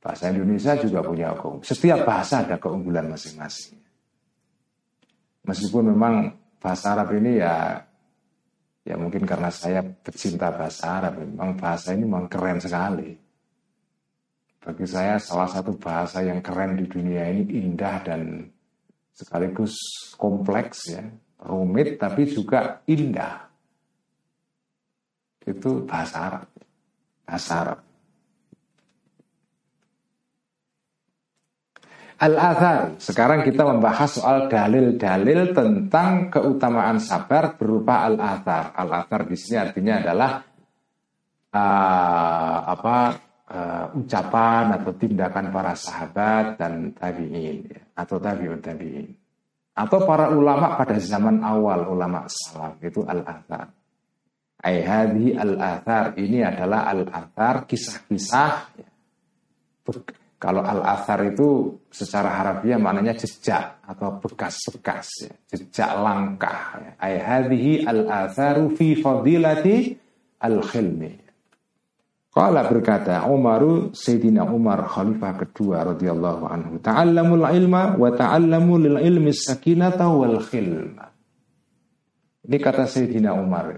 Bahasa Indonesia juga punya keunggulan. Setiap bahasa ada keunggulan masing-masing. Meskipun memang bahasa Arab ini ya Ya mungkin karena saya pecinta bahasa Arab, memang bahasa ini memang keren sekali. Bagi saya salah satu bahasa yang keren di dunia ini indah dan sekaligus kompleks ya, rumit tapi juga indah. Itu bahasa Arab. Bahasa Arab. Al-Athar. Sekarang kita membahas soal dalil-dalil tentang keutamaan sabar berupa al-athar. Al-athar di sini artinya adalah uh, apa uh, ucapan atau tindakan para sahabat dan tabi'in ya, atau tabi'un tabi'in atau para ulama pada zaman awal ulama salaf itu al-athar. Ayhadi al-athar ini adalah al-athar kisah-kisah ya. Kalau al-athar itu secara harafiah maknanya jejak atau bekas-bekas, ya. jejak langkah. Ya. Ayhadihi al-atharu fi fadilati al-khilmi. Qala berkata Umaru Sayyidina Umar khalifah kedua radhiyallahu anhu ta'allamul ilma wa ta'allamu lil ilmi sakinata wal khilma. Ini kata Sayyidina Umar.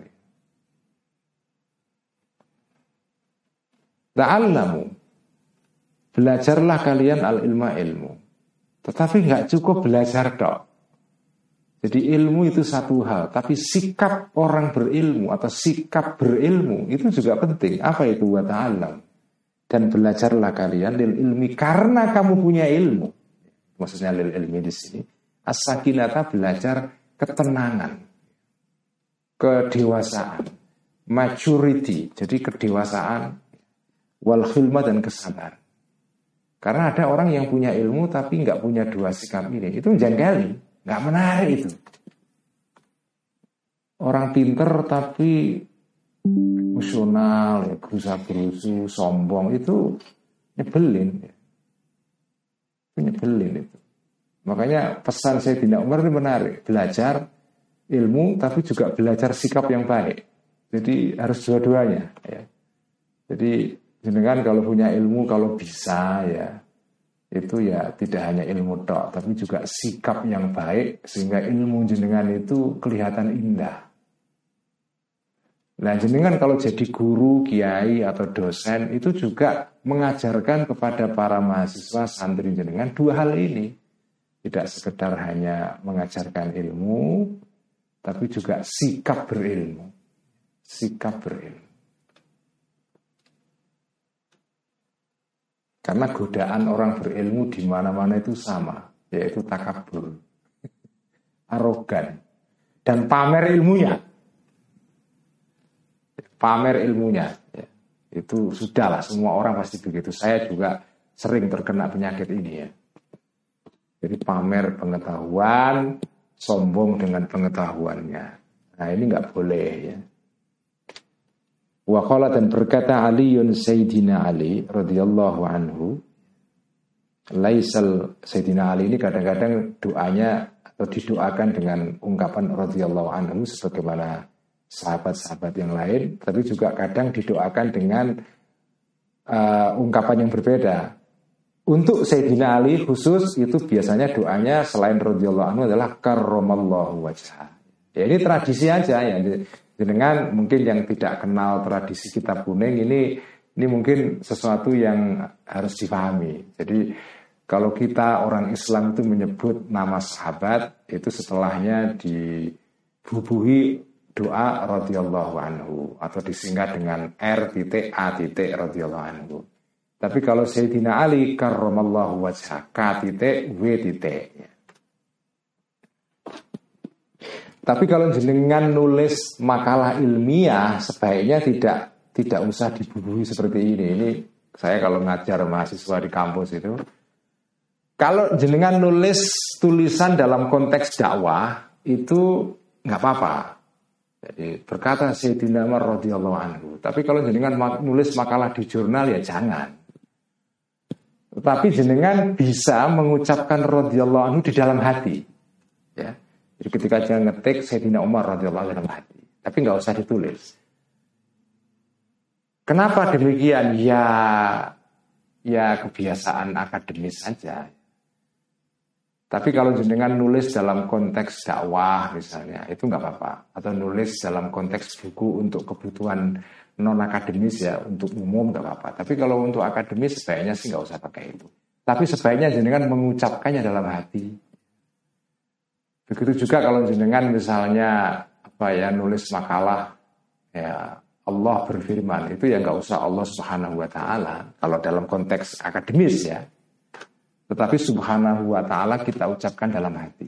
Ta'allamu Belajarlah kalian al ilma ilmu. Tetapi nggak cukup belajar dok. Jadi ilmu itu satu hal, tapi sikap orang berilmu atau sikap berilmu itu juga penting. Apa itu wa ta'alam? Dan belajarlah kalian lil ilmi karena kamu punya ilmu. Maksudnya lil ilmi di sini. As-sakinata belajar ketenangan, kedewasaan, maturity, jadi kedewasaan, wal khilma dan kesabaran. Karena ada orang yang punya ilmu tapi nggak punya dua sikap ini. Itu menjanggali, nggak menarik itu. Orang pinter tapi emosional, ya, berusaha berusu, sombong itu nyebelin. Ya. Itu nyebelin itu. Makanya pesan saya tidak Umar ini menarik. Belajar ilmu tapi juga belajar sikap yang baik. Jadi harus dua-duanya. Ya. Jadi jenengan kalau punya ilmu kalau bisa ya itu ya tidak hanya ilmu tok tapi juga sikap yang baik sehingga ilmu jenengan itu kelihatan indah. Nah jenengan kalau jadi guru, kiai atau dosen itu juga mengajarkan kepada para mahasiswa santri jenengan dua hal ini. Tidak sekedar hanya mengajarkan ilmu, tapi juga sikap berilmu. Sikap berilmu. Karena godaan orang berilmu di mana-mana itu sama, yaitu takabur, arogan, dan pamer ilmunya. Pamer ilmunya, ya. itu sudahlah semua orang pasti begitu. Saya juga sering terkena penyakit ini ya. Jadi pamer pengetahuan, sombong dengan pengetahuannya. Nah ini nggak boleh ya. Wa dan berkata Aliun Sayyidina Ali radhiyallahu anhu Laisal Sayyidina Ali ini kadang-kadang doanya atau didoakan dengan ungkapan radhiyallahu anhu sebagaimana sahabat-sahabat yang lain, tapi juga kadang didoakan dengan uh, ungkapan yang berbeda. Untuk Sayyidina Ali khusus itu biasanya doanya selain radhiyallahu anhu adalah karramallahu wajah. Ya ini tradisi aja ya. Dengan mungkin yang tidak kenal tradisi kitab kuning ini ini mungkin sesuatu yang harus difahami. Jadi kalau kita orang Islam itu menyebut nama sahabat itu setelahnya dibubuhi doa radhiyallahu anhu atau disingkat dengan R titik A titik radhiyallahu anhu. Tapi kalau Sayyidina Ali karramallahu wajah K titik W titik Tapi kalau jenengan nulis makalah ilmiah sebaiknya tidak tidak usah dibubuhi seperti ini. Ini saya kalau ngajar mahasiswa di kampus itu kalau jenengan nulis tulisan dalam konteks dakwah itu nggak apa-apa. Jadi berkata Sayyidina Umar radhiyallahu anhu. Tapi kalau jenengan nulis makalah di jurnal ya jangan. Tetapi jenengan bisa mengucapkan radhiyallahu anhu di dalam hati. Jadi ketika dia ngetik Sayyidina Umar radhiyallahu dalam hati, tapi nggak usah ditulis. Kenapa demikian? Ya, ya kebiasaan akademis saja. Tapi kalau jenengan nulis dalam konteks dakwah misalnya, itu nggak apa-apa. Atau nulis dalam konteks buku untuk kebutuhan non akademis ya, untuk umum nggak apa-apa. Tapi kalau untuk akademis sebaiknya sih nggak usah pakai itu. Tapi sebaiknya jenengan mengucapkannya dalam hati. Begitu juga kalau jenengan misalnya apa ya nulis makalah ya Allah berfirman itu ya nggak usah Allah Subhanahu wa taala kalau dalam konteks akademis ya. Tetapi Subhanahu wa taala kita ucapkan dalam hati.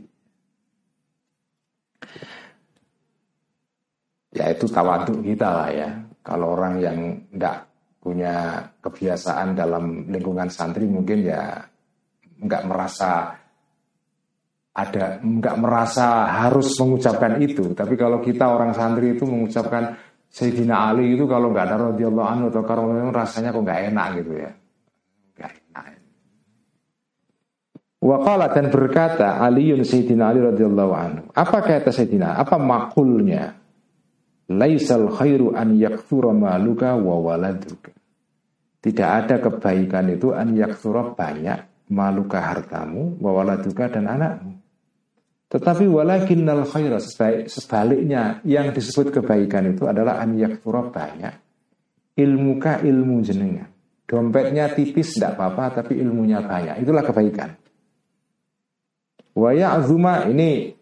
Ya itu tawaduk kita lah ya. Kalau orang yang tidak punya kebiasaan dalam lingkungan santri mungkin ya nggak merasa ada nggak merasa harus mengucapkan itu. Tapi kalau kita orang santri itu mengucapkan Sayyidina Ali itu kalau nggak ada radhiyallahu anhu atau karena rasanya kok nggak enak gitu ya. Nggak enak. Waqala dan berkata Aliun Sayyidina Ali radhiyallahu anhu. Apa kata Sayyidina? Apa makulnya? Laisal khairu an yakthura maluka wa waladuka. Tidak ada kebaikan itu an yakthura banyak maluka hartamu wa waladuka dan anakmu. Tetapi walakinnal khaira sebaliknya yang disebut kebaikan itu adalah an yaktura banyak. Ilmuka ilmu jenengan. Dompetnya tipis tidak apa-apa tapi ilmunya banyak. Itulah kebaikan. Waya azuma ini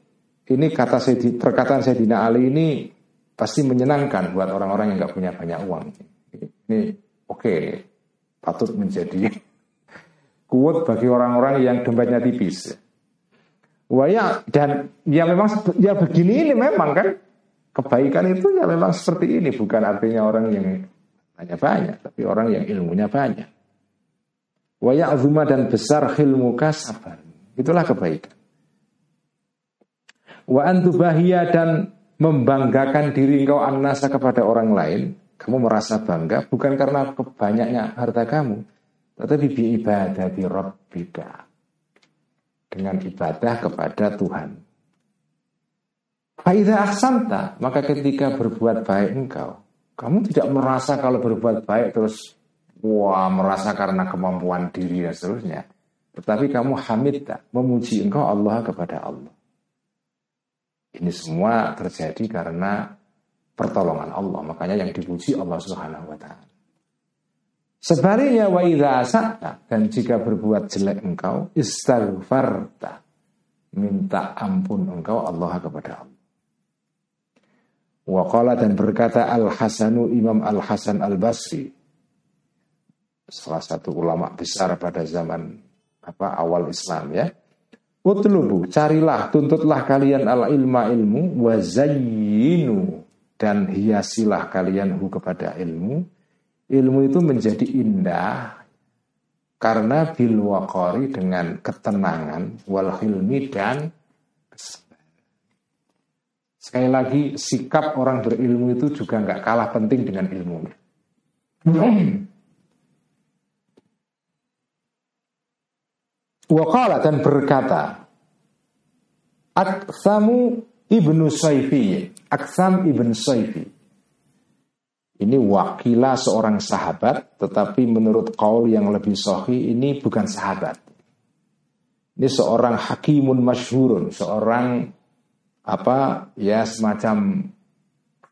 ini kata saya perkataan Sayyidina Ali ini pasti menyenangkan buat orang-orang yang nggak punya banyak uang. Ini oke okay, patut menjadi kuat bagi orang-orang yang dompetnya tipis. Waya dan ya memang ya begini ini memang kan? Kebaikan itu ya memang seperti ini. Bukan artinya orang yang hanya banyak tapi orang yang ilmunya banyak. Waya azuma dan besar ilmu sabar itulah kebaikan. Wa antubahia dan membanggakan diri engkau anasa kepada orang lain. Kamu merasa bangga bukan karena kebanyaknya harta kamu tetapi bi ibadati rabbika dengan ibadah kepada Tuhan. Faidah aksanta, maka ketika berbuat baik engkau, kamu tidak merasa kalau berbuat baik terus wah merasa karena kemampuan diri dan seterusnya. Tetapi kamu hamid memuji engkau Allah kepada Allah. Ini semua terjadi karena pertolongan Allah. Makanya yang dipuji Allah Subhanahu wa taala. Sebaliknya wa idza dan jika berbuat jelek engkau istighfarta minta ampun engkau Allah kepada Allah. Wa qala dan berkata Al Hasanu Imam Al Hasan Al Basri salah satu ulama besar pada zaman apa awal Islam ya. Utlubu, carilah, tuntutlah kalian al ilma ilmu, wazayyinu dan hiasilah kalian hu kepada ilmu, ilmu itu menjadi indah karena bil waqari dengan ketenangan wal hilmi dan sekali lagi sikap orang berilmu itu juga nggak kalah penting dengan ilmunya. Wakala dan berkata Aksamu ibnu Saifi Aksam ibn Saifi ini wakilah seorang sahabat, tetapi menurut kaul yang lebih sohi ini bukan sahabat. Ini seorang hakimun masyhurun, seorang apa ya semacam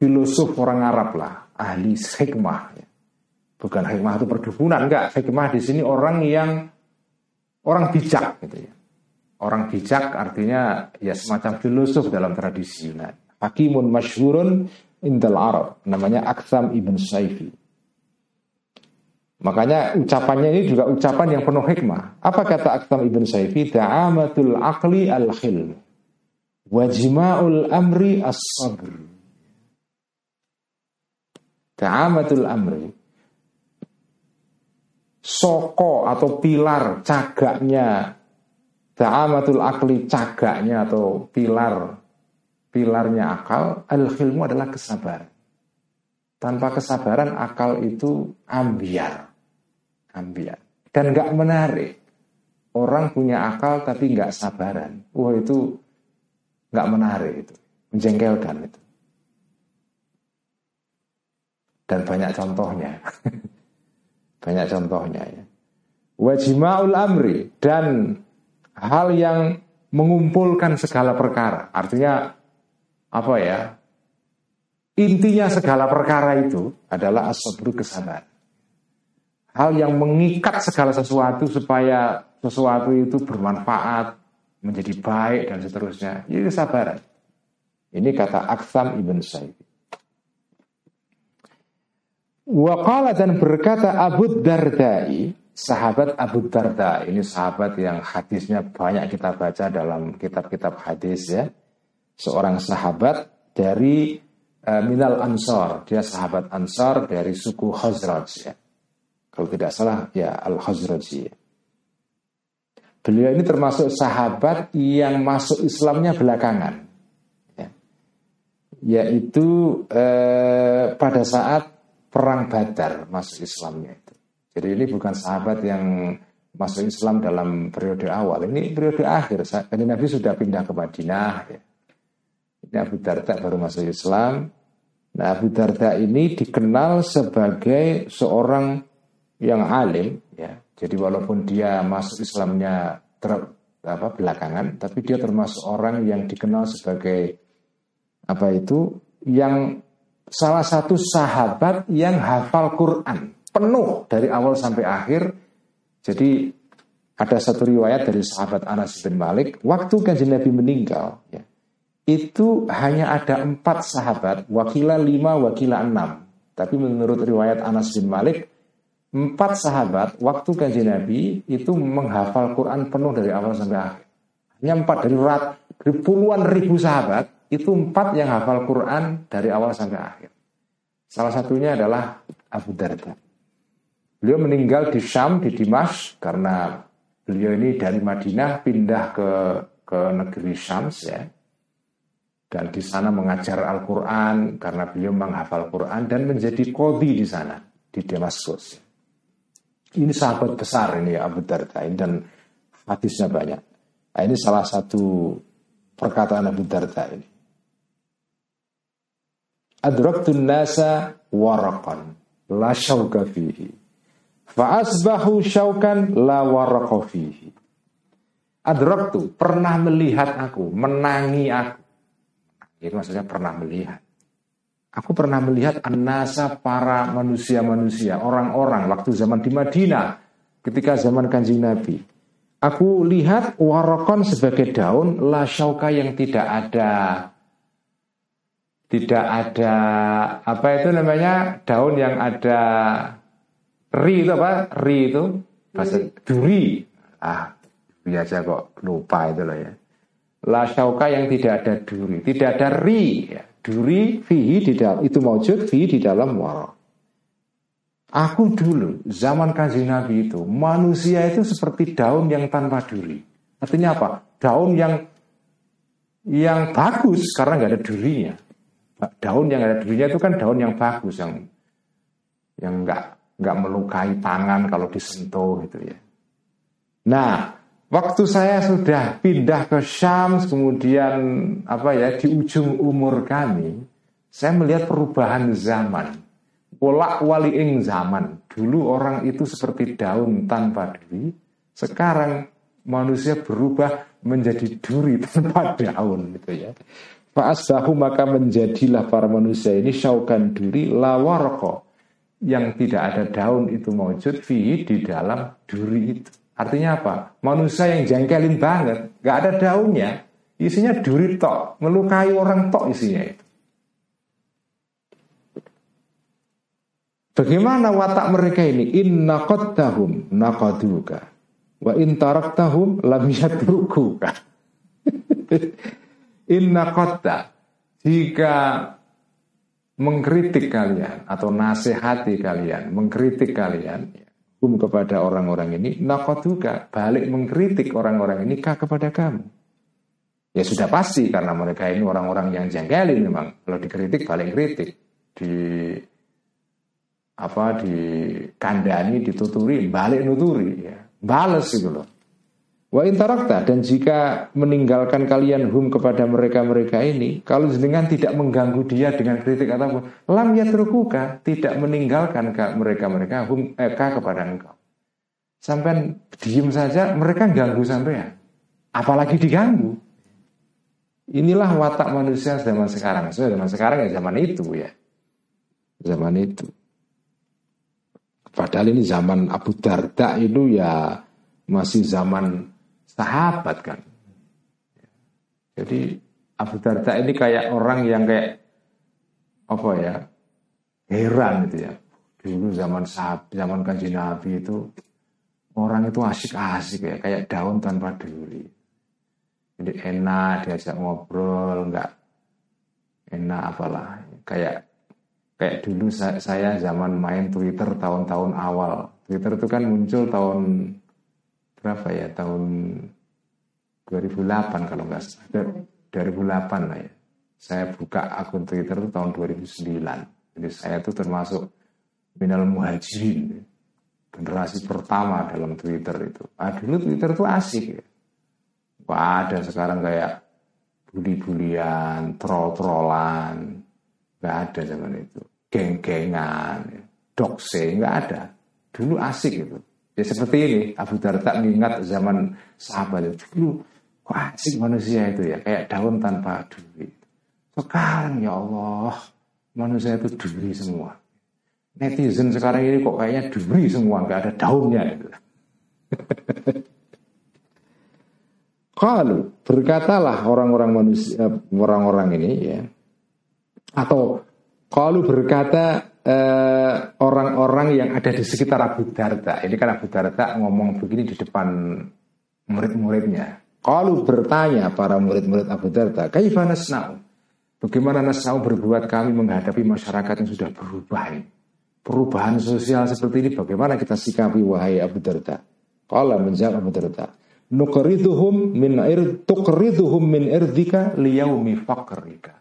filosof orang Arab lah, ahli hikmah. Bukan hikmah itu perdukunan, enggak. Hikmah di sini orang yang orang bijak gitu ya. Orang bijak artinya ya semacam filosof dalam tradisi Yunani. Hakimun masyhurun indal Arab namanya Aktham ibn Saifi. Makanya ucapannya ini juga ucapan yang penuh hikmah. Apa kata Aktham ibn Saifi? Da'amatul aqli al-khilm. Wajima'ul amri as-sabr. Da'amatul amri. Soko atau pilar cagaknya. Da'amatul akli cagaknya atau pilar pilarnya akal, al-khilmu adalah kesabaran. Tanpa kesabaran akal itu ambiar. Ambiar. Dan nggak menarik. Orang punya akal tapi nggak sabaran. Wah itu nggak menarik itu. Menjengkelkan itu. Dan banyak contohnya. banyak contohnya ya. Wajima'ul amri dan hal yang mengumpulkan segala perkara. Artinya apa ya intinya segala perkara itu adalah asabru kesabaran. Hal yang mengikat segala sesuatu supaya sesuatu itu bermanfaat, menjadi baik dan seterusnya. Ini kesabaran. Ini kata Aktham ibn Sa'id. Waqala dan berkata Abu Dardai, sahabat Abu Darda. Ini sahabat yang hadisnya banyak kita baca dalam kitab-kitab hadis ya seorang sahabat dari uh, Minal Ansor. Dia sahabat Ansor dari suku Khazraj ya. Kalau tidak salah ya Al-Khazraji. Beliau ini termasuk sahabat yang masuk Islamnya belakangan. Ya. Yaitu eh, pada saat perang Badar masuk Islamnya itu. Jadi ini bukan sahabat yang masuk Islam dalam periode awal. Ini periode akhir. Nabi sudah pindah ke Madinah. Ya. Ini Abu Darda baru masuk Islam. Nah Abu Darda ini dikenal sebagai seorang yang alim. Ya. Jadi walaupun dia masuk Islamnya ter, apa, belakangan, tapi dia termasuk orang yang dikenal sebagai apa itu yang salah satu sahabat yang hafal Quran penuh dari awal sampai akhir. Jadi ada satu riwayat dari sahabat Anas bin Malik, waktu kanjeng Nabi meninggal, ya, itu hanya ada empat sahabat, wakila lima, wakila enam. Tapi menurut riwayat Anas bin Malik, empat sahabat waktu kajian Nabi itu menghafal Quran penuh dari awal sampai akhir. Hanya empat dari rat, dari puluhan ribu sahabat itu empat yang hafal Quran dari awal sampai akhir. Salah satunya adalah Abu Darda. Beliau meninggal di Syam di Dimash karena beliau ini dari Madinah pindah ke ke negeri Syams ya. Dan di sana mengajar Al-Quran karena beliau menghafal Quran dan menjadi kodi di sana di Damaskus. Ini sahabat besar ini Abu Darda dan hadisnya banyak. Nah, ini salah satu perkataan Abu Darda ini. Adraktun nasa warakon la syauka fihi. Fa'asbahu syaukan la waraka fihi. Adraktu, pernah melihat aku, menangi aku. Itu maksudnya pernah melihat. Aku pernah melihat anasa para manusia-manusia, orang-orang waktu zaman di Madinah, ketika zaman kanjeng Nabi. Aku lihat warokon sebagai daun la syauka yang tidak ada tidak ada apa itu namanya? Daun yang ada ri itu apa? Ri itu? Bahasa duri. ah biasa kok lupa itu loh ya la syauka yang tidak ada duri tidak ada ri ya duri fihi di dalam itu maujud fihi di dalam wara. Aku dulu zaman kanjeng Nabi itu manusia itu seperti daun yang tanpa duri. Artinya apa? Daun yang yang bagus karena nggak ada durinya. Daun yang ada durinya itu kan daun yang bagus yang yang nggak nggak melukai tangan kalau disentuh gitu ya. Nah, Waktu saya sudah pindah ke Syam, kemudian apa ya di ujung umur kami, saya melihat perubahan zaman. Polak waliing zaman. Dulu orang itu seperti daun tanpa duri, sekarang manusia berubah menjadi duri tanpa daun gitu ya. Fa'asbahu maka menjadilah para manusia ini syaukan duri lawarko yang tidak ada daun itu maujud fi di dalam duri itu. Artinya apa? Manusia yang jengkelin banget, gak ada daunnya, isinya duri tok, melukai orang tok isinya itu. Bagaimana watak mereka ini? Inna qattahum naqaduka wa in taraktahum lam yatrukuka. Inna qatta jika mengkritik kalian atau nasihati kalian, mengkritik kalian, hukum kepada orang-orang ini, nakoduka, balik mengkritik orang-orang ini kah kepada kamu. Ya sudah pasti karena mereka ini orang-orang yang jengkelin memang. Kalau dikritik balik kritik. Di apa di kandani, dituturi, balik nuturi ya. Bales itu loh. Wa intarakta dan jika meninggalkan kalian hum kepada mereka-mereka ini, kalau jenengan tidak mengganggu dia dengan kritik ataupun lam yatrukuka, tidak meninggalkan mereka-mereka hum eka kepada engkau. Sampai diem saja mereka ganggu sampai Apalagi diganggu. Inilah watak manusia zaman sekarang. So, zaman sekarang ya zaman itu ya. Zaman itu. Padahal ini zaman Abu Darda itu ya masih zaman sahabat kan. Jadi Abu Darda ini kayak orang yang kayak apa ya heran gitu ya. Dulu zaman sahabat, zaman kanji Nabi itu orang itu asik-asik ya, kayak daun tanpa duri. Jadi enak diajak ngobrol, enggak enak apalah. Kayak Kayak dulu saya zaman main Twitter tahun-tahun awal. Twitter itu kan muncul tahun berapa ya? Tahun 2008 kalau nggak salah. 2008 lah ya. Saya buka akun Twitter itu tahun 2009. Jadi saya itu termasuk minal muhajirin. Generasi pertama dalam Twitter itu. Ah, dulu Twitter itu asik ya. Wah ada sekarang kayak bully-bulian, troll-trollan, Nggak ada zaman itu. Geng-gengan, dokse, nggak ada. Dulu asik itu. Ya seperti ini, Abu Darda mengingat zaman sahabat itu. Dulu, kok asik manusia itu ya, kayak daun tanpa duri. Sekarang ya Allah, manusia itu duri semua. Netizen sekarang ini kok kayaknya duri semua, nggak ada daunnya. Kalau berkatalah orang-orang manusia, orang-orang ini ya, atau kalau berkata eh, orang-orang yang ada di sekitar Abu Darda, ini kan Abu Darda ngomong begini di depan murid-muridnya. Kalau bertanya para murid-murid Abu Darda, kaifana nasna'u? Bagaimana nasna'u berbuat kami menghadapi masyarakat yang sudah berubah? Perubahan sosial seperti ini bagaimana kita sikapi wahai Abu Darda? Kalau menjawab Abu Darda, nukriduhum min ir tukriduhum min irdika liyaumi fakrika.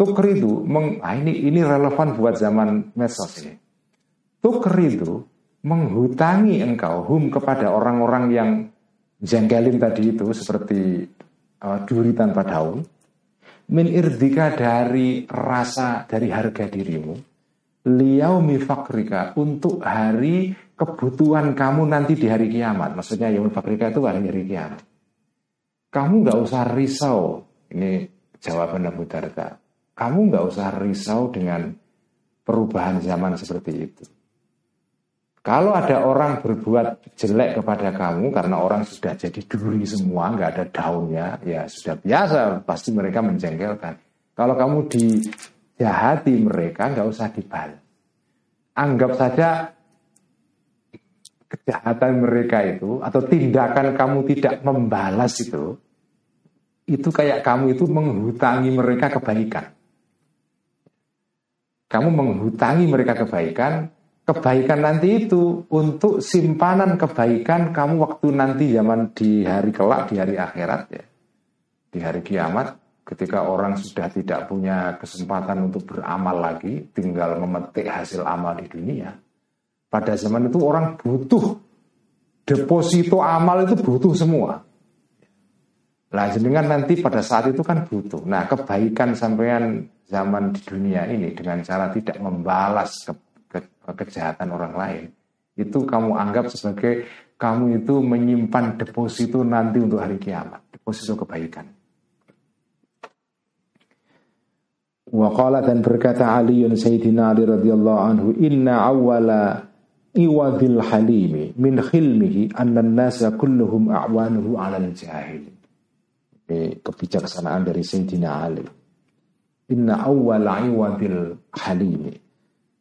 Tukridu, meng, ah ini ini relevan buat zaman medsos ini. Tukridu menghutangi engkau hum kepada orang-orang yang jengkelin tadi itu seperti uh, duri tanpa daun. Min irdika dari rasa dari harga dirimu. Liau mifakrika untuk hari kebutuhan kamu nanti di hari kiamat. Maksudnya yaumul fakrika itu hari hari kiamat. Kamu nggak usah risau. Ini jawaban Abu Darda kamu nggak usah risau dengan perubahan zaman seperti itu. Kalau ada orang berbuat jelek kepada kamu karena orang sudah jadi duri semua, nggak ada daunnya, ya sudah biasa, pasti mereka menjengkelkan. Kalau kamu dijahati mereka, nggak usah dibal. Anggap saja kejahatan mereka itu atau tindakan kamu tidak membalas itu, itu kayak kamu itu menghutangi mereka kebaikan kamu menghutangi mereka kebaikan, kebaikan nanti itu untuk simpanan kebaikan kamu waktu nanti zaman di hari kelak, di hari akhirat ya. Di hari kiamat ketika orang sudah tidak punya kesempatan untuk beramal lagi, tinggal memetik hasil amal di dunia. Pada zaman itu orang butuh deposito amal itu butuh semua. Nah, jenengan nanti pada saat itu kan butuh. Nah, kebaikan sampean zaman di dunia ini dengan cara tidak membalas ke, ke, kejahatan orang lain, itu kamu anggap sebagai kamu itu menyimpan deposito nanti untuk hari kiamat, deposito kebaikan. Waqala dan berkata Ali Sayyidina Ali radhiyallahu anhu, "Inna awwala iwadil halimi min khilmihi anna nasa kulluhum a'wanuhu 'alal jahil." Kebijaksanaan dari Sayyidina Ali. Inna awwal iwadil halimi.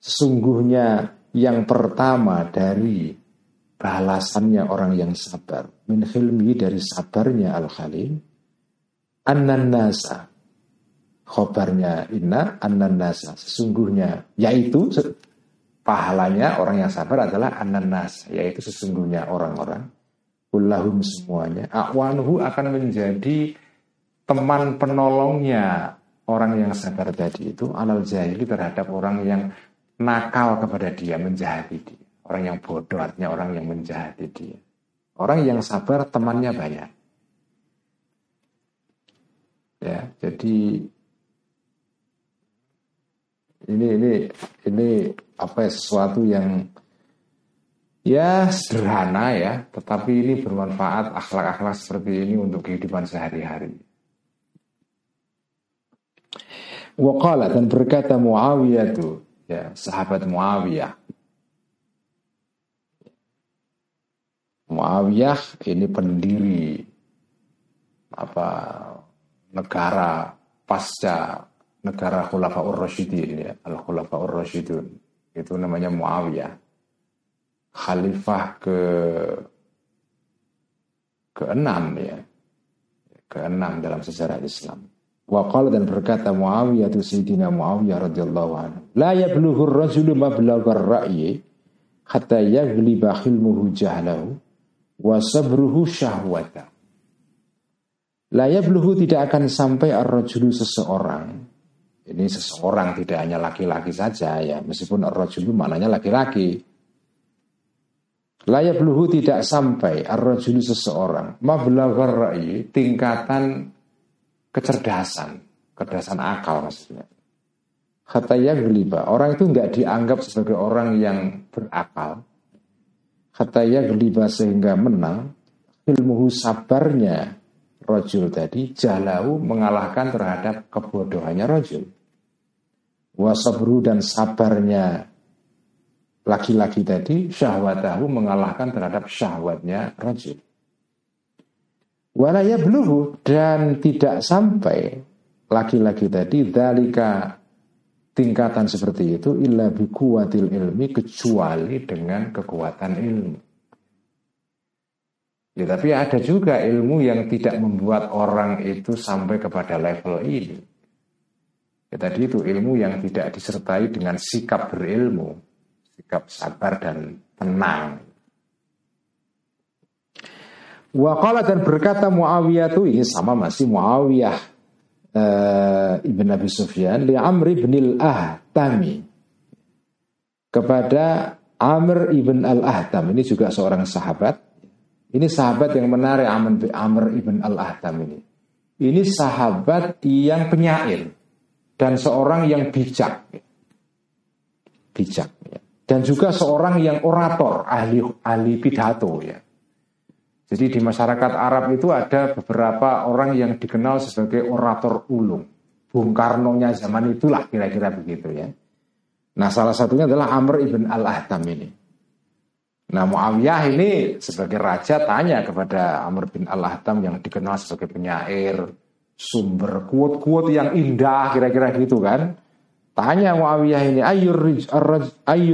Sesungguhnya yang pertama dari balasannya orang yang sabar. Min khilmi dari sabarnya al-halim. Annan nasa. Khobarnya inna annan nasa. Sesungguhnya yaitu pahalanya orang yang sabar adalah annan nasa. Yaitu sesungguhnya orang-orang Kullahum semuanya. Akwanuhu akan menjadi teman penolongnya orang yang sabar tadi itu alal jahili terhadap orang yang nakal kepada dia, menjahati dia. Orang yang bodoh artinya orang yang menjahati dia. Orang yang sabar temannya banyak. Ya, jadi ini ini ini apa ya sesuatu yang ya sederhana ya, tetapi ini bermanfaat akhlak-akhlak seperti ini untuk kehidupan sehari-hari. Waqala dan berkata Muawiyah itu, ya sahabat Muawiyah. Muawiyah ini pendiri apa negara pasca negara Khulafaur Rasyidin ya, Al Khulafaur Rasyidun. Itu namanya Muawiyah khalifah ke keenam ya keenam dalam sejarah Islam Waqala dan berkata Muawiyah itu Sayyidina Muawiyah radhiyallahu anhu. La yablughur rajulu mablaghar ra'yi hatta yaghliba khilmuhu jahlahu wa sabruhu syahwata. La yabluhu tidak akan sampai ar-rajulu seseorang. Ini seseorang tidak hanya laki-laki saja ya, meskipun ar-rajulu maknanya laki-laki. La yabluhu tidak sampai ar-rajulu seseorang mablaghar ra'yi tingkatan kecerdasan, kecerdasan akal maksudnya. Khataya geliba, orang itu nggak dianggap sebagai orang yang berakal. Khataya geliba sehingga menang, ilmu sabarnya rojul tadi jalau mengalahkan terhadap kebodohannya rojul. Wasabru dan sabarnya laki-laki tadi syahwatahu mengalahkan terhadap syahwatnya rojul. Walaya beluhu dan tidak sampai laki-laki tadi dalika tingkatan seperti itu illa bikuatil ilmi kecuali dengan kekuatan ilmu. Ya, tapi ada juga ilmu yang tidak membuat orang itu sampai kepada level ini. Ya, tadi itu ilmu yang tidak disertai dengan sikap berilmu, sikap sabar dan tenang. Waqala dan berkata Muawiyah itu ini sama masih Muawiyah uh, ibn Abi Sufyan li Amr ibn al-Ahtami. Kepada Amr ibn al-Ahtam ini juga seorang sahabat. Ini sahabat yang menarik Amr, ibn al-Ahtam ini. Ini sahabat yang penyair dan seorang yang bijak. Bijak ya. dan juga seorang yang orator ahli ahli pidato ya jadi di masyarakat Arab itu ada beberapa orang yang dikenal sebagai orator ulung. Bung Karno-nya zaman itulah kira-kira begitu ya. Nah salah satunya adalah Amr ibn al-Ahtam ini. Nah Muawiyah ini sebagai raja tanya kepada Amr bin al-Ahtam yang dikenal sebagai penyair, sumber kuat-kuat yang indah kira-kira gitu kan. Tanya Muawiyah ini ayur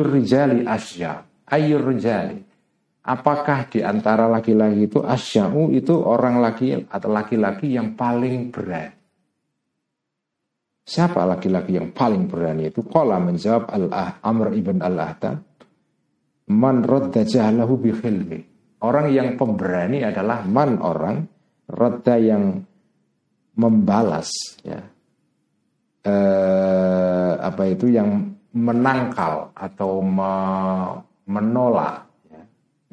rijali asya, ayur rijali apakah di antara laki-laki itu asya'u itu orang laki atau laki-laki yang paling berani? Siapa laki-laki yang paling berani itu? Qala menjawab al-ah Amr ibn al-Ahtab. Man radda jahlahu bi khilmi. Orang yang pemberani adalah man orang radda yang membalas ya. Eh, apa itu yang menangkal atau menolak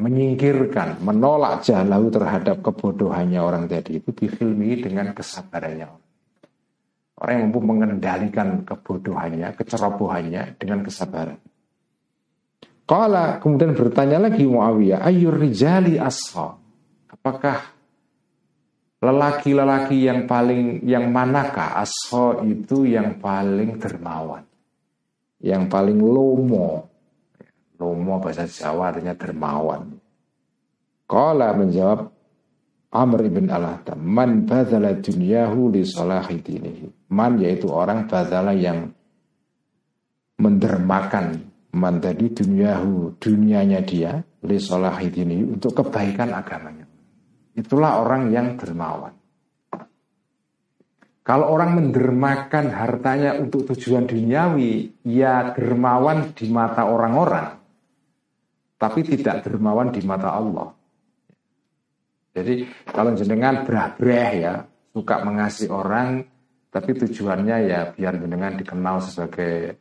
menyingkirkan, menolak jalau terhadap kebodohannya orang tadi itu difilmi dengan kesabarannya. Orang yang mampu mengendalikan kebodohannya, kecerobohannya dengan kesabaran. Kala kemudian bertanya lagi Muawiyah, ayur rijali asha. Apakah lelaki-lelaki yang paling yang manakah asha itu yang paling dermawan, yang paling lomo, Romo bahasa Jawa artinya dermawan. Kala menjawab Amr ibn al Man badala dunyahu li salahi dinihi. Man yaitu orang badala yang mendermakan man tadi dunyahu dunianya dia li salahi dinihi untuk kebaikan agamanya. Itulah orang yang dermawan. Kalau orang mendermakan hartanya untuk tujuan duniawi, ya dermawan di mata orang-orang tapi tidak dermawan di mata Allah. Jadi kalau jenengan berah-berah ya, suka mengasihi orang, tapi tujuannya ya biar jenengan dikenal sebagai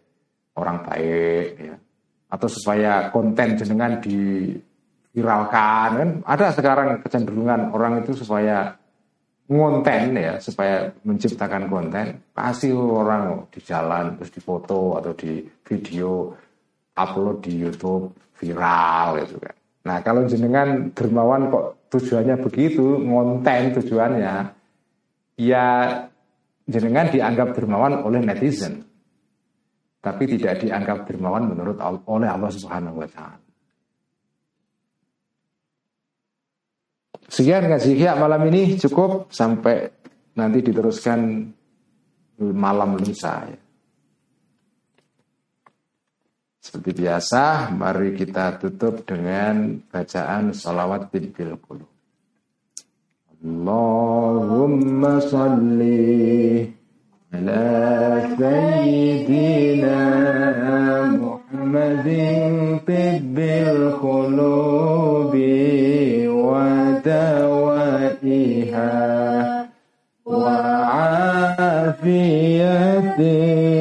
orang baik ya. Atau supaya konten jenengan diviralkan kan ada sekarang kecenderungan orang itu supaya ngonten ya supaya menciptakan konten kasih orang di jalan terus difoto atau di video upload di YouTube viral gitu kan. Nah kalau jenengan dermawan kok tujuannya begitu, ngonten tujuannya, ya jenengan dianggap dermawan oleh netizen, tapi tidak dianggap dermawan menurut oleh Allah Subhanahu Wa Taala. Sekian kasih ya malam ini cukup sampai nanti diteruskan malam lusa ya. Seperti biasa, mari kita tutup dengan bacaan salawat bidil qulub. Allahumma salli ala sayyidina Muhammadin tibbil kulubi wa dawaiha wa afiyatin